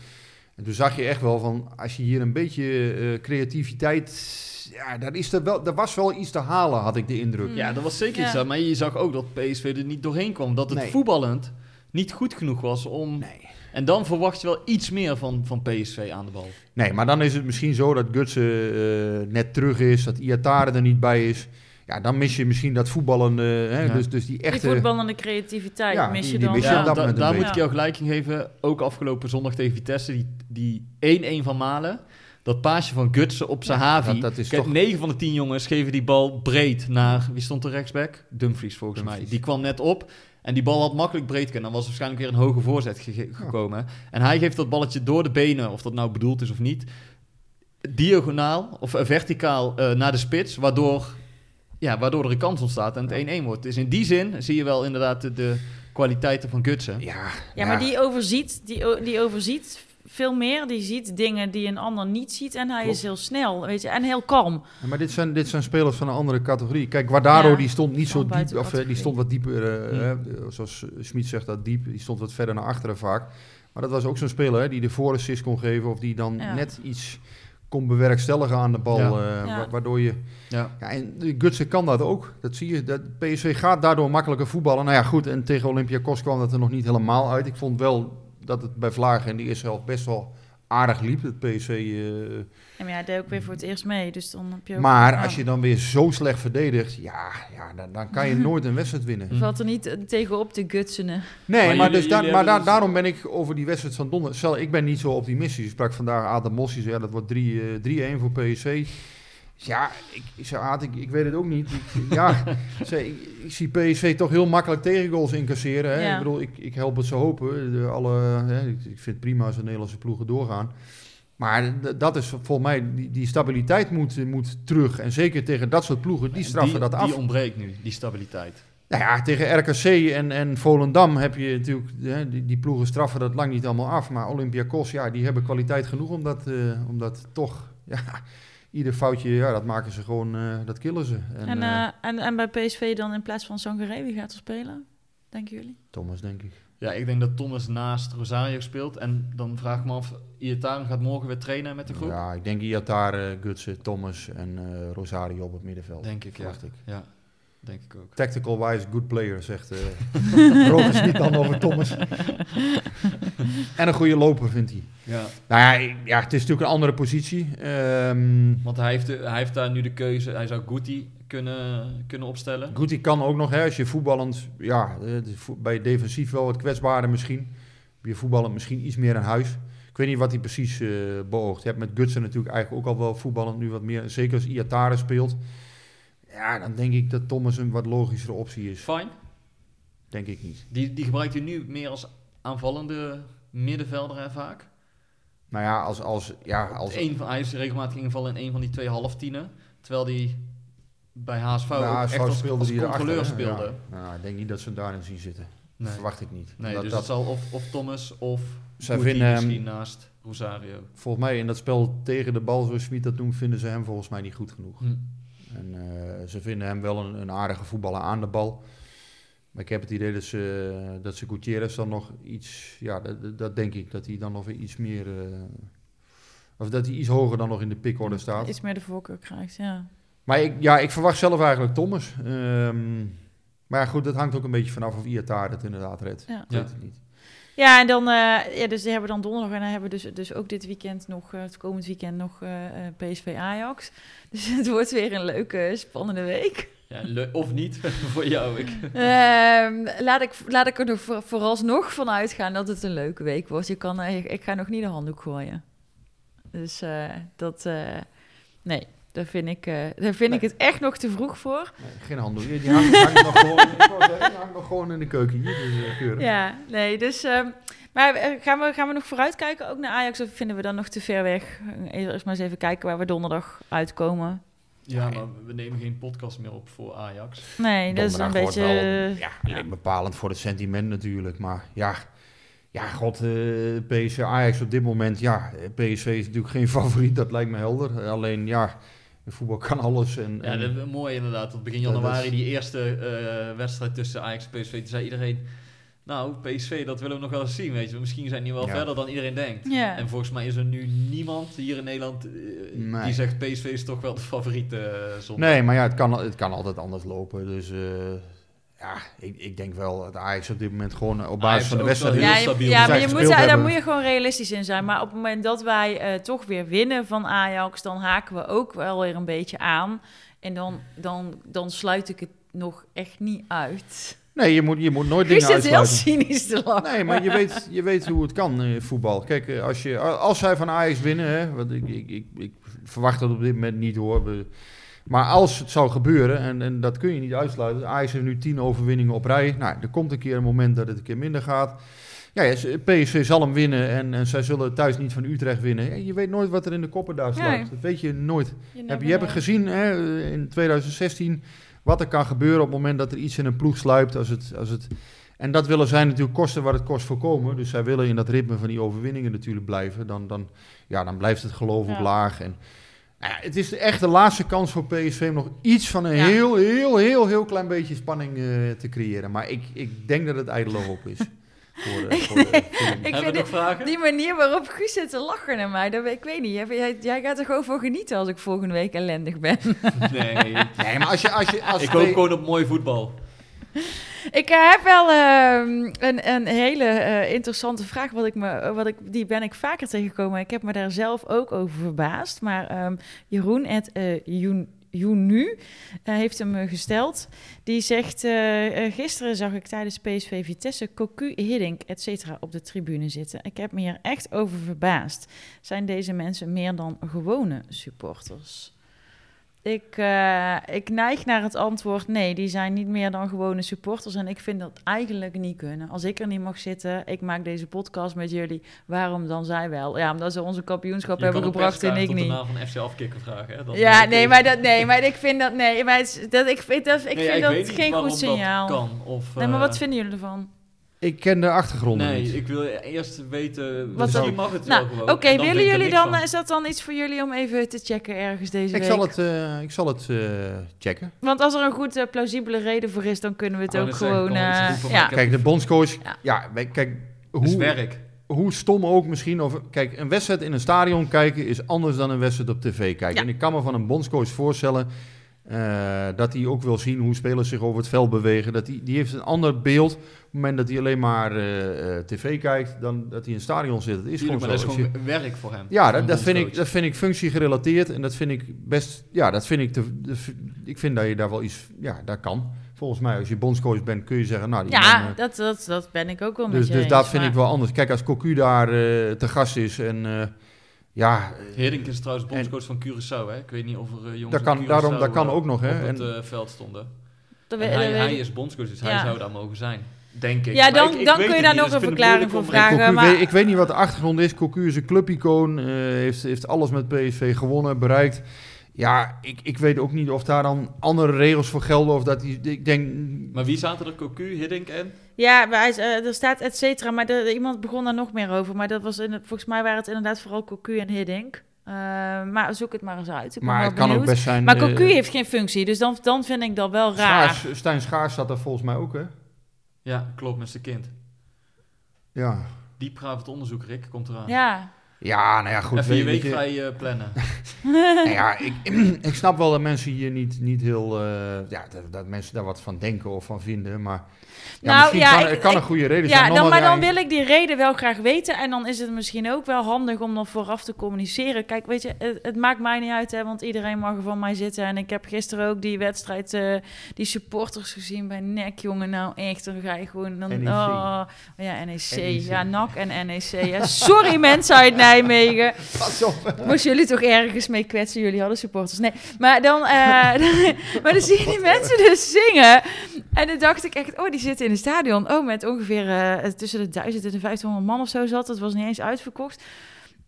en toen zag je echt wel van, als je hier een beetje eh, creativiteit... Ja, daar, is er, wel, er was wel iets te halen, had ik de indruk. Ja, dat was zeker Ja. iets. Maar je zag ook dat PSV er niet doorheen kwam. Dat het Nee. voetballend niet goed genoeg was om... Nee. En dan verwacht je wel iets meer van, van PSV aan de bal. Nee, maar dan is het misschien zo dat Gutsen eh, net terug is, dat Iatare er niet bij is. Ja, dan mis je misschien dat voetballende, hè, Ja. dus, dus die Die echte... voetballende creativiteit Ja, mis die- je die dan. mis je ja. op dat da- moment daar moet ik jou gelijk in geven. Ook afgelopen zondag tegen Vitesse, die- die 1-1 van Malen. Dat paasje van Gutsen op Sahavi. dat- dat is Kijk, toch- 9 van de 10 jongens geven die bal breed naar... Wie stond er rechtsback? Dumfries volgens mij. Die kwam net op. En die bal had makkelijk breed kunnen. Dan was er waarschijnlijk weer een hoge voorzet ge- gekomen. En hij geeft dat balletje door de benen, of dat nou bedoeld is of niet, diagonaal of eh, verticaal eh, naar de spits, waardoor, ja, waardoor er een kans ontstaat en het 1-1 wordt. Dus in die zin zie je wel inderdaad de, de kwaliteiten van Gutsen. Ja, Ja, maar die overziet, die, die overziet veel meer. Die ziet dingen die een ander niet ziet. En hij Klopt. is heel snel, weet je. En heel kalm. Ja, maar dit zijn, dit zijn spelers van een andere categorie. Kijk, Guardado Ja, die stond niet zo diep, of eh, die stond wat dieper, eh, hè, zoals Schmid zegt dat diep, die stond wat verder naar achteren vaak. Maar dat was ook zo'n speler hè, die de voorassist kon geven of die dan Ja. net iets kon bewerkstelligen aan de bal, Ja. eh, Ja. waardoor je... Ja. Ja, en Gutsen kan dat ook. Dat zie je. Dat PSV gaat daardoor makkelijker voetballen. Nou ja, goed. En tegen Olympiakos kwam dat er nog niet helemaal uit. Ik vond wel dat het bij Vlagen in de eerste helft best wel aardig liep. Het PSV. eh, En ja, hij deed ook weer voor het eerst mee. Dus dan heb je ook... maar als je dan weer zo slecht verdedigt, ja, ja dan, dan kan je nooit een wedstrijd winnen. Valt er niet eh, tegenop te gutsenen. Nee, Maar maar, jullie- dus da- jullie maar dus- daarom ben ik over die wedstrijd van donderdag. Stel, ik ben niet zo optimistisch. Ik sprak vandaag Adam Mos. Die zei, ja, dat wordt 3, eh, 3-1 voor PSV. Ja, ik, Aad, ik, ik weet het ook niet. Ik, ja, ik, ik zie PSV toch heel makkelijk tegengoals incasseren. Hè? Ja. Ik bedoel, ik, ik help het zo hopen. De, alle, hè, ik, vind het prima als de Nederlandse ploegen doorgaan. Maar dat is volgens mij, die, die stabiliteit moet, moet terug. En zeker tegen dat soort ploegen, die straffen dat af. Die ontbreekt nu, die stabiliteit. Nou ja, tegen RKC en, en Volendam heb je natuurlijk, hè, die, die ploegen straffen dat lang niet allemaal af. Maar Olympiakos, ja, die hebben kwaliteit genoeg om dat, eh, om dat toch, ja, ieder foutje, ja, dat maken ze gewoon, eh, dat killen ze. En, En, eh, eh, en, en bij PSV dan in plaats van Sangaré, wie gaat er spelen? Denken jullie? Thomas, denk ik. Ja, ik denk dat Thomas naast Rosario speelt. En dan vraag ik me af, Iataren gaat morgen weer trainen met de groep? Ja, ik denk Iatare, Gutsen, Thomas en eh, Rosario op het middenveld. Denk ik, ja. ik. Ja, denk ik ook. Tactical wise, good player, zegt eh Roger Smit dan over Thomas. en een goede loper, vindt hij. Ja. Nou ja, ja, het is natuurlijk een andere positie. Ehm Want hij heeft, de, hij heeft daar nu de keuze. Hij zou Guti kunnen, kunnen opstellen. Die kan ook nog, hè, als je voetballend, ja, eh, bij defensief wel wat kwetsbaarder misschien. Je voetballend misschien iets meer aan huis. Ik weet niet wat hij precies eh beoogt. Je hebt met Gutsen natuurlijk eigenlijk ook al wel voetballend nu wat meer. Zeker als Iatare speelt. Ja, dan denk ik dat Thomas een wat logischere optie is. Fine. Denk ik niet. Die, die gebruikt hij nu meer als aanvallende middenvelder hè, vaak. Nou ja, als, als, ja, als, Eén van, hij is regelmatig ingevallen in een van die twee halftienen. Terwijl hij bij HSV echt als, speelde als die controleur erachter, speelde. Ja. Nou, ik denk niet dat ze hem daarin zien zitten. Nee. Dat verwacht ik niet. Nee, dat, dus dat, het zal of, of Thomas of Zij Guti vinden hem- misschien naast Rosario. volgens mij in dat spel tegen de bal, zoals Smit dat noemt, vinden ze hem volgens mij niet goed genoeg. Hm. En eh, ze vinden hem wel een, een aardige voetballer aan de bal. Maar ik heb het idee dat ze, dat ze Gutierrez dan nog iets... Ja, dat, dat- dat denk ik. Dat hij dan nog weer iets meer... eh, of dat hij iets hoger dan nog in de pickorde staat. Iets meer de voorkeur krijgt, ja. Maar ik, ja, ik verwacht zelf eigenlijk Thomas. Ehm, maar ja, goed, dat hangt ook een beetje vanaf of Iatare het inderdaad redt. Ja. Weet het niet. Ja, en dan, eh, ja, dus die hebben we dan donderdag en dan hebben we dus, dus ook dit weekend nog, eh, het komend weekend nog eh, PSV Ajax. Dus het wordt weer een leuke, spannende week. Ja, of niet, voor jou. Ik, Ehm, laat, ik, laat ik er nog voor, vooralsnog van uitgaan dat het een leuke week wordt. Je kan, ik, ik ga nog niet de handdoek gooien. Dus dat, nee, daar vind, ik, eh, daar vind ik het echt nog te vroeg voor. Nee, geen handdoek. Die hangt, hangt nog gewoon, zeggen, die hangt nog gewoon in de keuken hier. Dus, eh. Ja, nee, dus... ehm, maar eh, gaan we, gaan we nog vooruitkijken ook naar Ajax of vinden we dan nog te ver weg? Eerst maar eens even kijken waar we donderdag uitkomen. ja, maar we nemen geen podcast meer op voor Ajax. Nee, dat is een beetje... wel, ja, bepalend voor het sentiment natuurlijk. Maar ja, ja god, eh PSV Ajax op dit moment, ja, PSV is natuurlijk geen favoriet, dat lijkt me helder. Alleen ja, in voetbal kan alles. En, Ja, en- dat is mooi inderdaad. Tot begin januari, is- die eerste eh, wedstrijd tussen Ajax en PSV, toen zei iedereen... Nou, PSV, dat willen we nog wel eens zien, weet je. Misschien zijn die wel Ja. verder dan iedereen denkt. Ja. En volgens mij is er nu niemand hier in Nederland eh, Nee. die zegt PSV is toch wel de favoriete uh, zondag. Nee, maar ja, het kan, het kan altijd anders lopen. Dus eh, ja, ik, ik denk wel dat Ajax op dit moment gewoon op basis Ajax van de wedstrijd... Ja, heel stabiel. ja, Zij maar je moet, daar, hebben. moet je gewoon realistisch in zijn. Maar op het moment dat wij eh, toch weer winnen van Ajax, dan haken we ook wel weer een beetje aan. En dan, dan, dan sluit ik het nog echt niet uit. Nee, je moet, je moet nooit Je dingen zit heel uitsluiten. cynisch te lachen. Nee, maar je weet, je weet hoe het kan, eh, voetbal. Kijk, eh, als, je, als zij van Ajax winnen, hè, want ik, ik, ik, ik verwacht dat op dit moment niet hoor. We- Maar als het zou gebeuren, en, en dat kun je niet uitsluiten. Ajax heeft nu tien overwinningen op rij. Nou, er komt een keer een moment dat het een keer minder gaat. Ja, PSV zal hem winnen en, en zij zullen thuis niet van Utrecht winnen. Je weet nooit wat er in de koppen daar sluit. Nee. Dat weet je nooit. Je Heb, je hebt gezien hè, in 2016 wat er kan gebeuren op het moment dat er iets in een ploeg sluipt. Als het, als het, en dat willen zij natuurlijk kosten wat het kost voorkomen. Dus zij willen in dat ritme van die overwinningen natuurlijk blijven. Dan, dan, ja, dan blijft het geloof Ja. op laag. En, nou ja, het is echt de laatste kans voor PSV om nog iets van een Ja. heel, heel, heel, heel klein beetje spanning eh, te creëren. Maar ik, ik denk dat het ijdele hoop is. Voor, eh, voor, Ik vind we nog het- vragen? die manier waarop Guus zit te lachen naar mij, dat, ik weet niet. Jij, jij, jij gaat er gewoon voor genieten als ik volgende week ellendig ben. Nee, Nee, maar als je... Als je als ik hoop gewoon op mooi voetbal. Ik eh, heb wel ehm, een, een hele eh, interessante vraag, wat ik me, wat ik, die ben ik vaker tegengekomen. Ik heb me daar zelf ook over verbaasd. Maar ehm, Jeroen, Joen- Joenu, eh, heeft hem gesteld. Die zegt, gisteren zag ik tijdens PSV Vitesse Cocu, Hiddink, et cetera, op de tribune zitten. Ik heb me hier echt over verbaasd. Zijn deze mensen meer dan gewone supporters? Ik, eh, ik neig naar het antwoord nee, die zijn niet meer dan gewone supporters. En ik vind dat eigenlijk niet kunnen. Als ik er niet mag zitten, ik maak deze podcast met jullie. Waarom dan zij wel? Ja, omdat ze onze kampioenschap Je hebben gebracht en ik niet. naam van FC Afkikken vragen. Hè? Ja, nee, maar dat, nee, maar ik vind dat, nee, maar dat, ik vind dat, ik Nee, vind ja, dat geen goed signaal. Kan, of, Nee, maar wat eh, vinden jullie ervan? Ik ken de achtergronden Nee, niet. ik wil eerst weten. Wat Misschien dan? mag het Nou, wel oké, willen jullie dan, van. is dat dan iets voor jullie om even te checken ergens deze Ik week? zal het, eh, ik zal het eh, checken. Want als er een goed eh, plausibele reden voor is, dan kunnen we het Ik ook gewoon... eh, ja. Kijk, de bondscoach... Ja. Kijk, Het is hoe, werk. hoe stom ook misschien... Of, kijk, een wedstrijd in een stadion kijken is anders dan een wedstrijd op tv kijken. Ja. En ik kan me van een bondscoach voorstellen... eh, dat hij ook wil zien hoe spelers zich over het veld bewegen. Dat die, die heeft een ander beeld op het moment dat hij alleen maar eh, eh, tv kijkt... dan dat hij in een stadion zit. Dat is Tuurlijk, maar gewoon dat is je- werk voor hem. Ja, dat, dat, vind ik, dat vind ik functiegerelateerd en dat vind ik best, ja, dat vind ik, te, de- ik vind dat je daar wel iets, ja, dat kan. Volgens mij, als je bondscoach bent, kun je zeggen, nou, die Ja, dat, dat, dat ben ik ook wel met dus, je dus eens, dat vind maar- ik wel anders. Kijk, als Cocu daar eh, te gast is en eh, ja, eh, Hiddink is trouwens bondscoach van Curaçao. Hè? Ik weet niet of er eh, jongens dat kan, daarom, dat kan eh, ook nog, hè. op het En, eh, veld stonden. En hij, is bondscoach, dus Ja. hij zou daar mogen zijn. Denk ik. Ja, dan- ik- ik dan weet kun je daar nog dus een verklaring voor vragen. Cocu, maar- weet- ik weet niet wat de achtergrond is. Cocu is een clubicoon, eh, heeft, heeft alles met PSV gewonnen, bereikt. Ja, ik, ik weet ook niet of daar dan andere regels voor gelden of dat hij, ik denk, Maar wie zaten er? Cocu, Hiddink en? Ja, maar hij, is, eh, er staat et cetera, maar de- iemand begon daar nog meer over. Maar dat was in het, volgens mij waren het inderdaad vooral Cocu en Hiddink. Eh, maar zoek het maar eens uit. Ik Maar het kan ook best zijn... Maar eh, Cocu heeft geen functie, dus dan, dan vind ik dat wel raar. Schaars, Stijn Schaars zat er volgens mij ook, hè? Ja, klopt, met zijn kind. Ja. Diep het onderzoek, Rick, komt eraan. Ja. Ja, nou ja, goed. Even je weet- week weet je- vrij eh, plannen. Nou ja, ik, ik snap wel dat mensen hier niet, niet heel... eh, ja, dat, dat mensen daar wat van denken of van vinden, maar... Ja, Nou, ja, kan, ik- kan ik- een goede reden Ja, zijn. dan, maar dan wil ik die reden wel graag weten. En dan is het misschien ook wel handig om dan vooraf te communiceren. Kijk, weet je, het, het maakt mij niet uit, hè, want iedereen mag er van mij zitten. En ik heb gisteren ook die wedstrijd, eh, die supporters gezien bij NEC, jongen. Nou, echt, dan ga je gewoon... Dan, NEC. Oh, ja, NEC. NEC. Ja, NAC en NEC. Ja. Sorry mensen uit Nijmegen. Pas op. Jullie toch ergens mee kwetsen? Jullie hadden supporters. Nee, maar dan, eh, maar dan zie je die mensen dus zingen. En dan dacht ik echt, oh, die zitten in het stadion. Oh, met ongeveer eh, tussen de 1000 en de 1500 man of zo zat. Het was niet eens uitverkocht.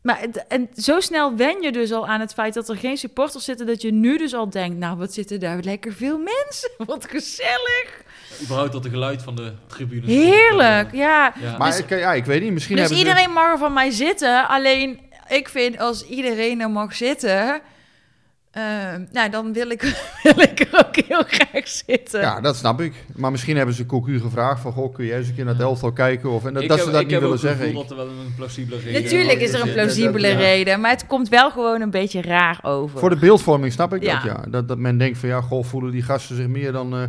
Maar het- en zo snel wen je dus al aan het feit dat er geen supporters zitten, dat je nu dus al denkt, nou, wat zitten daar lekker veel mensen. Wat gezellig. Überhaupt dat de geluid van de tribunes. Heerlijk, ja. Ja. Maar Dus- ik, ja, ik weet niet, misschien Dus ze- iedereen mag er van mij zitten. Alleen ik vind als iedereen er mag zitten, eh, nou dan wil ik, wil ik er ook heel graag zitten. Ja, dat snap ik. Maar misschien hebben ze Cocu gevraagd van, goh, kun jij eens een keer naar het elftal kijken? Of, en dat, dat heb- ze dat ik niet heb willen zeggen. gevoel Ik- dat er wel een plausibele reden Natuurlijk is er een plausibele Ja. reden, maar het komt wel gewoon een beetje raar over. Voor de beeldvorming snap ik Ja. dat, ja. Dat, dat men denkt van, ja, goh, voelen die gasten zich meer dan... eh,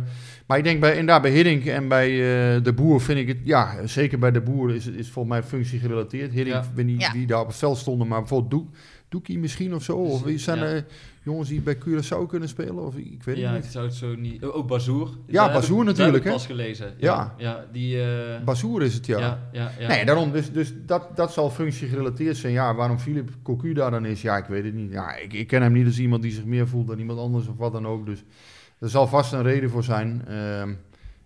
maar ik denk bij, inderdaad bij Hiddink en bij eh, de Boer vind ik het... Ja, zeker bij de Boer is het is volgens mij functie gerelateerd. Hiddink, Ja. ik weet niet Ja. wie daar op het veld stonden, maar bijvoorbeeld Doek, Doekie misschien of zo. Of wie zijn Ja. er jongens die bij Curaçao kunnen spelen? Of ik weet Ja, het ik niet. zou het zo niet... Oh, Ook Bazoer. Ja, Bazoer natuurlijk, hè? pas gelezen. Ja. Ja, ja die... Bazoer is het, ja. ja, ja, ja. Nee, daarom. Dus, dus dat, dat zal functie gerelateerd zijn. Ja, waarom Philip Cocu daar dan is, ja, ik weet het niet. Ja, ik, ik ken hem niet als iemand die zich meer voelt dan iemand anders of wat dan ook. Dus er zal vast een reden voor zijn. Ehm,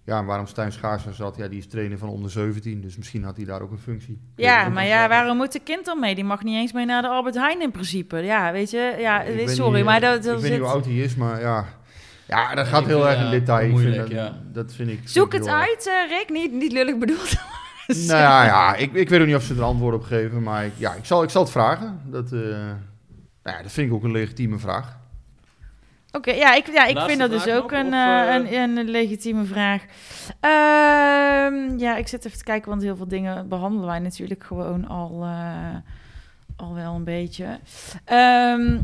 ja, waarom Stijn Schaars er zat, ja, die is trainer van onder 17. Dus misschien had hij daar ook een functie. Ja, maar ja, waarom moet de kind dan mee? Die mag niet eens mee naar de Albert Heijn in principe. Ja, weet je, ja, sorry, niet, maar dat, dat Ik weet niet hoe oud hij is, maar ja. Ja, dat gaat ik heel vind, erg in ja, detail. Vind dat, ja. dat vind ik... Zoek het uit, eh, Rick. Niet, niet lullig bedoeld. Nou ja, ja ik, ik weet ook niet of ze er antwoord op geven, maar ik, ja, ik, zal, ik zal het vragen. Dat, eh, nou ja, dat vind ik ook een legitieme vraag. Oké, ja, ik, ja, ik Laatste vind dat dus ook nog, een, eh, eh? een, een legitieme vraag. Ehm, ja, ik zit even te kijken, want heel veel dingen behandelen wij natuurlijk gewoon al, eh, al wel een beetje. Ehm,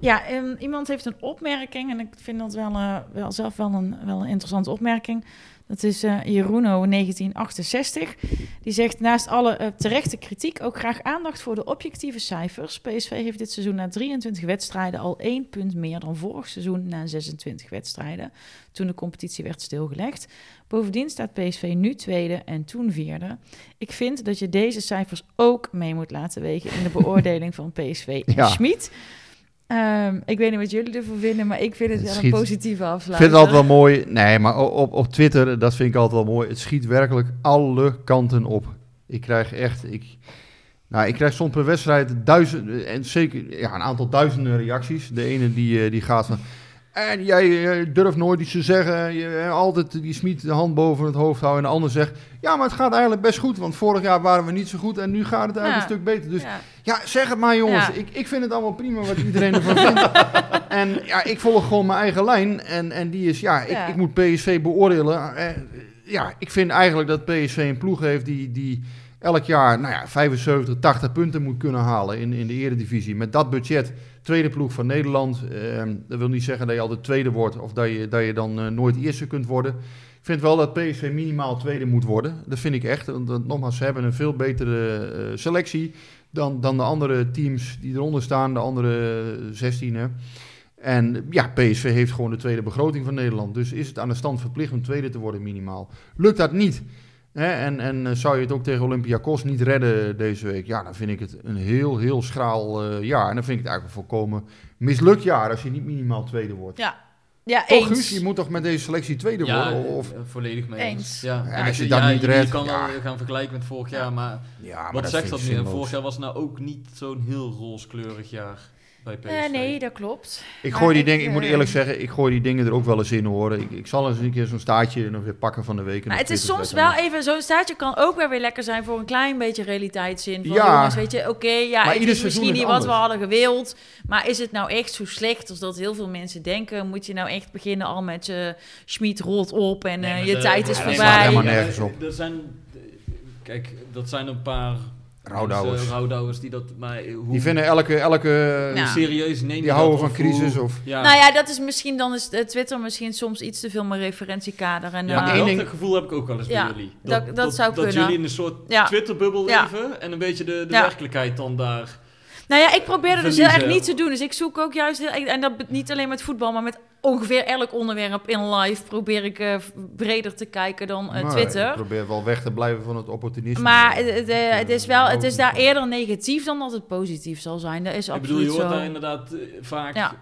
ja, en iemand heeft een opmerking en ik vind dat wel, wel zelf wel een, wel een interessante opmerking. Dat is eh Jeroeno 1968. Die zegt naast alle eh, terechte kritiek ook graag aandacht voor de objectieve cijfers. PSV heeft dit seizoen na 23 wedstrijden al één punt meer dan vorig seizoen na 26 wedstrijden. Toen de competitie werd stilgelegd. Bovendien staat PSV nu tweede en toen vierde. Ik vind dat je deze cijfers ook mee moet laten wegen in de beoordeling van PSV en Ja. Schmid. Ehm, ik weet niet wat jullie ervan vinden, maar ik vind het wel een positieve Ik afsluiting. vind het altijd wel mooi. Nee, maar op, op Twitter, dat vind ik altijd wel mooi. Het schiet werkelijk alle kanten op. Ik krijg echt. Ik, nou, ik krijg soms per wedstrijd duizenden. En zeker ja, een aantal duizenden reacties. De ene die, eh, die gaat van. En jij eh, durft nooit iets te zeggen. Je, eh, altijd die smiet de hand boven het hoofd houden. En de ander zegt. Ja, maar het gaat eigenlijk best goed. Want vorig jaar waren we niet zo goed. En nu gaat het eigenlijk Ja. een stuk beter. Dus Ja. ja, zeg het maar jongens. Ja. Ik, ik vind het allemaal prima wat iedereen ervan vindt. En ja, ik volg gewoon mijn eigen lijn. En, en die is, ja ik, ik moet PSV beoordelen. Eh, ja, ik vind eigenlijk dat PSV een ploeg heeft die, die elk jaar nou ja, 75, 80 punten moet kunnen halen in, in de eredivisie. Met dat budget, tweede ploeg van Nederland. Ehm, dat wil niet zeggen dat je altijd tweede wordt of dat je, dat je dan eh, nooit eerste kunt worden. Ik vind wel dat PSV minimaal tweede moet worden. Dat vind ik echt. Want, nogmaals, ze hebben een veel betere eh, selectie dan, dan de andere teams die eronder staan, de andere 16. Hè. En ja, PSV heeft gewoon de tweede begroting van Nederland. Dus is het aan de stand verplicht om tweede te worden minimaal. Lukt dat niet, en, en eh, zou je het ook tegen Olympiakos niet redden deze week, ja, dan vind ik het een heel, heel schraal eh, jaar. En dan vind ik het eigenlijk een volkomen mislukt jaar als je niet minimaal tweede wordt. Ja, ja Toch, eens. Guus? Je moet toch met deze selectie tweede Ja, worden? Of, eh, volledig mee eens. Eens. Ja. En als je dat ja, niet je- redt, Je kan ja. wel gaan vergelijken met vorig jaar, maar ja, maar wat dat zegt dat nu? Vorig jaar was nou ook niet zo'n heel rooskleurig jaar. Bij PSV. Eh, nee, dat klopt. Ik Maar gooi die ik, dingen, ik moet eh, eerlijk zeggen, ik gooi die dingen er ook wel eens in hoor. Ik, ik zal eens een keer zo'n staartje nog weer pakken van de week. en Maar het is soms wel even, zo'n staartje kan ook wel weer lekker zijn voor een klein beetje realiteitszin. Van, Ja. jongens, weet je, oké, ja, Maar het ieder is misschien is niet wat we hadden gewild. Maar is het nou echt zo slecht als dat heel veel mensen denken? Moet je nou echt beginnen al met je Schmid rolt op en Nee, eh, je de- tijd is ja, voorbij? maar helemaal nergens op. Er zijn, kijk, dat zijn een paar Rouwdouwers. mensen, rouwdouwers die dat, maar hoe Die vinden elke, elke Ja. serieus neem je die houden dat, van of crisis hoe- of... ja. Nou ja, dat is misschien, dan is eh, Twitter misschien soms iets te veel mijn referentiekader. En, Ja, eh, één dat ding- gevoel heb ik ook wel eens Ja, bij jullie. dat- dat zou Dat kunnen. jullie in een soort Ja. Twitter-bubbel Ja. leven en een beetje de, de Ja. werkelijkheid dan daar... Nou ja, ik probeer het dus heel erg niet te doen. Dus ik zoek ook juist, heel- en dat niet alleen met voetbal, maar met ongeveer elk onderwerp in live probeer ik eh, breder te kijken dan eh, Maar Twitter. Ik probeer wel weg te blijven van het opportunisme. Maar het, het, eh, het is wel, het is daar eerder. negatief dan dat het positief zal zijn. Dat is Ik bedoel, absoluut je hoort zo. daar inderdaad vaak... Ja.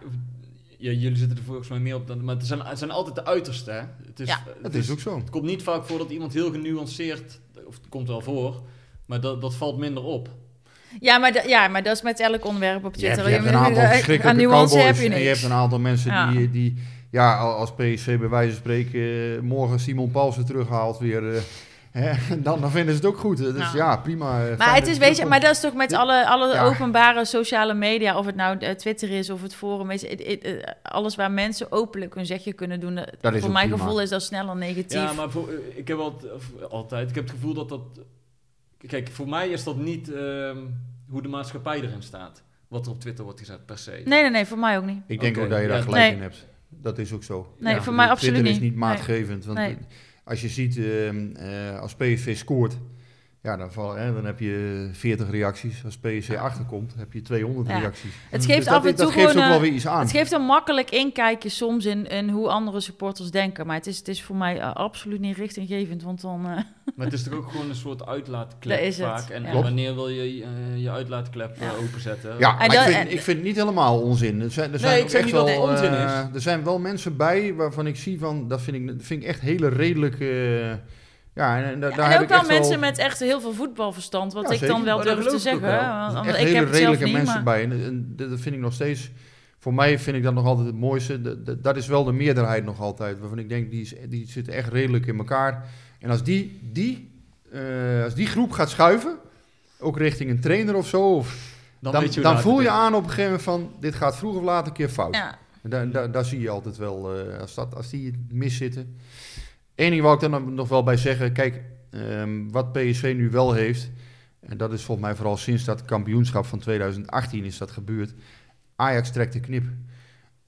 Ja, jullie zitten er volgens mij meer op dan... Maar het zijn, het zijn altijd de uiterste, hè? Het is, Ja. Dat is ook zo. Het komt niet vaak voor dat iemand heel genuanceerd... Of het komt wel voor, maar dat, dat valt minder op. Ja maar, ja, maar dat is met elk onderwerp op Je hebt, Twitter. je hebt een aantal aan verschrikkelijke cowboys heb je en je hebt een aantal mensen Ja. die, die ja, al- als PSV bij wijze van spreken eh, morgen Simon Paulsen terughaalt weer, eh, hè, dan, dan vinden ze het ook goed. Dus ja, Ja. prima. eh, Maar het dat is, weet je, maar dat is toch met Ja. alle, alle Ja. openbare sociale media, of het nou eh, Twitter is of het forum, eh, alles waar mensen openlijk hun zegje kunnen doen, eh, Dat is voor mijn prima. gevoel is dat sneller negatief. Ja, maar voor, eh, ik heb altijd... Ik heb het gevoel dat dat... Kijk, voor mij is dat niet ehm, hoe de maatschappij erin staat. Wat er op Twitter wordt gezet, per se. Nee, nee, nee, voor mij ook niet. Ik denk ook dat je daar ja, gelijk nee. in hebt. Dat is ook zo. Nee, Ja, voor mij Twitter absoluut is niet. niet maatgevend. Want Nee. als je ziet, ehm, eh, als PSV scoort, ja, dan, val, hè, dan heb je 40 reacties. Als PSV achterkomt, heb je 200 Ja. reacties. Het Dus geeft dat, af en dat toe geeft ook gewoon, wel eh, weer iets aan. Het geeft een makkelijk inkijkje soms in, in hoe andere supporters denken. Maar het is, het is voor mij eh, absoluut niet richtinggevend. Want dan. eh, Maar het is toch ook gewoon een soort uitlaatklep Dat is het, vaak. En, ja. en Klopt. wanneer wil je je uitlaatklep Ja. openzetten? Ja, maar dat- ik, vind, en- ik vind het niet helemaal onzin. Er zijn, er zijn ik zeg niet dat wel, het onzin is. Er zijn wel mensen bij waarvan ik zie van, dat vind ik, dat vind ik echt hele redelijke... ja, en, en da- daar en heb ook ik wel echt mensen met echt heel veel voetbalverstand. Wat Ja, ik zeker. dan wel dat durf te zeggen. wel. want- echt ik hele heb het zelf redelijke niet. mensen maar- bij. En, en dat dat vind ik nog steeds... Voor mij vind ik dat nog altijd het mooiste. Dat- dat- Dat is wel de meerderheid nog altijd. Waarvan ik denk, die, is, die zitten echt redelijk in elkaar. En als die, die, eh, als die groep gaat schuiven, ook richting een trainer of zo... Of, Dan, je dan voel je aan op een gegeven moment van... Dit gaat vroeg of laat een keer fout. Ja. En Daar, daar, daar zie je altijd wel, eh, als, dat, als die mis zitten. Eén ding wou ik dan nog wel bij zeggen. Kijk, ehm, wat PSV nu wel heeft... en dat is volgens mij vooral sinds dat kampioenschap van 2018 is dat gebeurd... Ajax trekt de knip.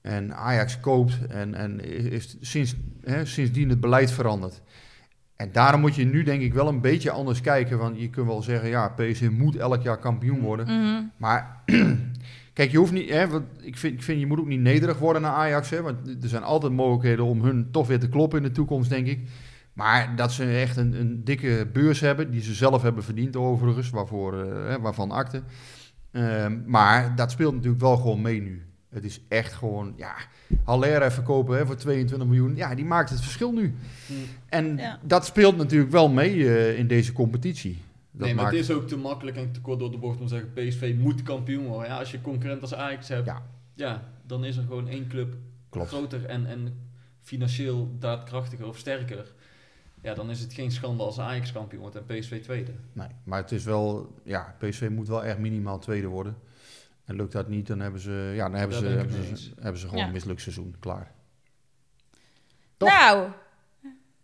En Ajax koopt en, en is sinds, hè, sindsdien het beleid veranderd. En daarom moet je nu denk ik wel een beetje anders kijken. Want je kunt wel zeggen, ja, PSV moet elk jaar kampioen worden. Mhm. Maar kijk, je hoeft niet, hè, want ik, vind, ik vind je moet ook niet nederig worden naar Ajax. Hè, want er zijn altijd mogelijkheden om hun toch weer te kloppen in de toekomst, denk ik. Maar dat ze echt een, een dikke beurs hebben, die ze zelf hebben verdiend overigens, waarvoor, eh, hè, waarvan akte. Ehm, maar dat speelt natuurlijk wel gewoon mee nu. Het is echt gewoon, ja, Haller even kopen hè, voor 22 miljoen. Ja, die maakt het verschil nu. Hm. En Ja. dat speelt natuurlijk wel mee eh, in deze competitie. Dat nee, maar maakt- het is ook te makkelijk en te kort door de bocht om te zeggen... PSV moet kampioen worden. Ja, als je concurrent als Ajax hebt... Ja. Ja. dan is er gewoon één club Klopt. groter en, en financieel daadkrachtiger of sterker. Ja, dan is het geen schande als Ajax kampioen wordt en PSV tweede. Nee, maar het is wel, ja, PSV moet wel echt minimaal tweede worden. En lukt dat niet, dan hebben ze, ja, dan hebben ze, hebben ze, eens. hebben ze gewoon Ja. een mislukt seizoen. Klaar. Toch? Nou,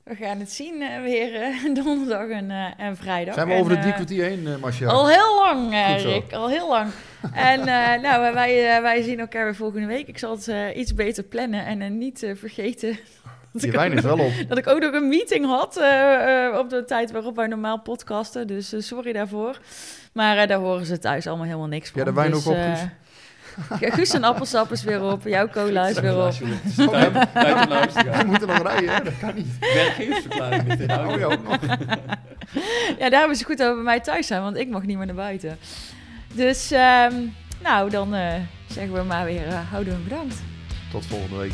we gaan het zien eh, weer eh, donderdag en, eh, en vrijdag. Zijn we En, over de drie kwartier heen, Marcia? Al heel lang. Rick. Al heel lang. en nou, wij, wij zien elkaar weer volgende week. Ik zal het iets beter plannen en niet vergeten... ik wijn is wel op. Dat ik ook nog een meeting had op de tijd waarop wij normaal podcasten. Dus sorry daarvoor. Maar daar horen ze thuis allemaal helemaal niks van. Jij de wijn Dus, ook op, Guus? en appelsap is weer op. Jouw cola is weer op. We moeten nog rijden, hè? dat kan niet. Werkgeversverklaring in Ja, oh ja, ook nog. Ja, daar hebben ze goed over bij mij thuis zijn, want ik mag niet meer naar buiten. Dus, ehm, nou, dan eh, zeggen we maar weer, eh, houden we bedankt. Tot volgende week.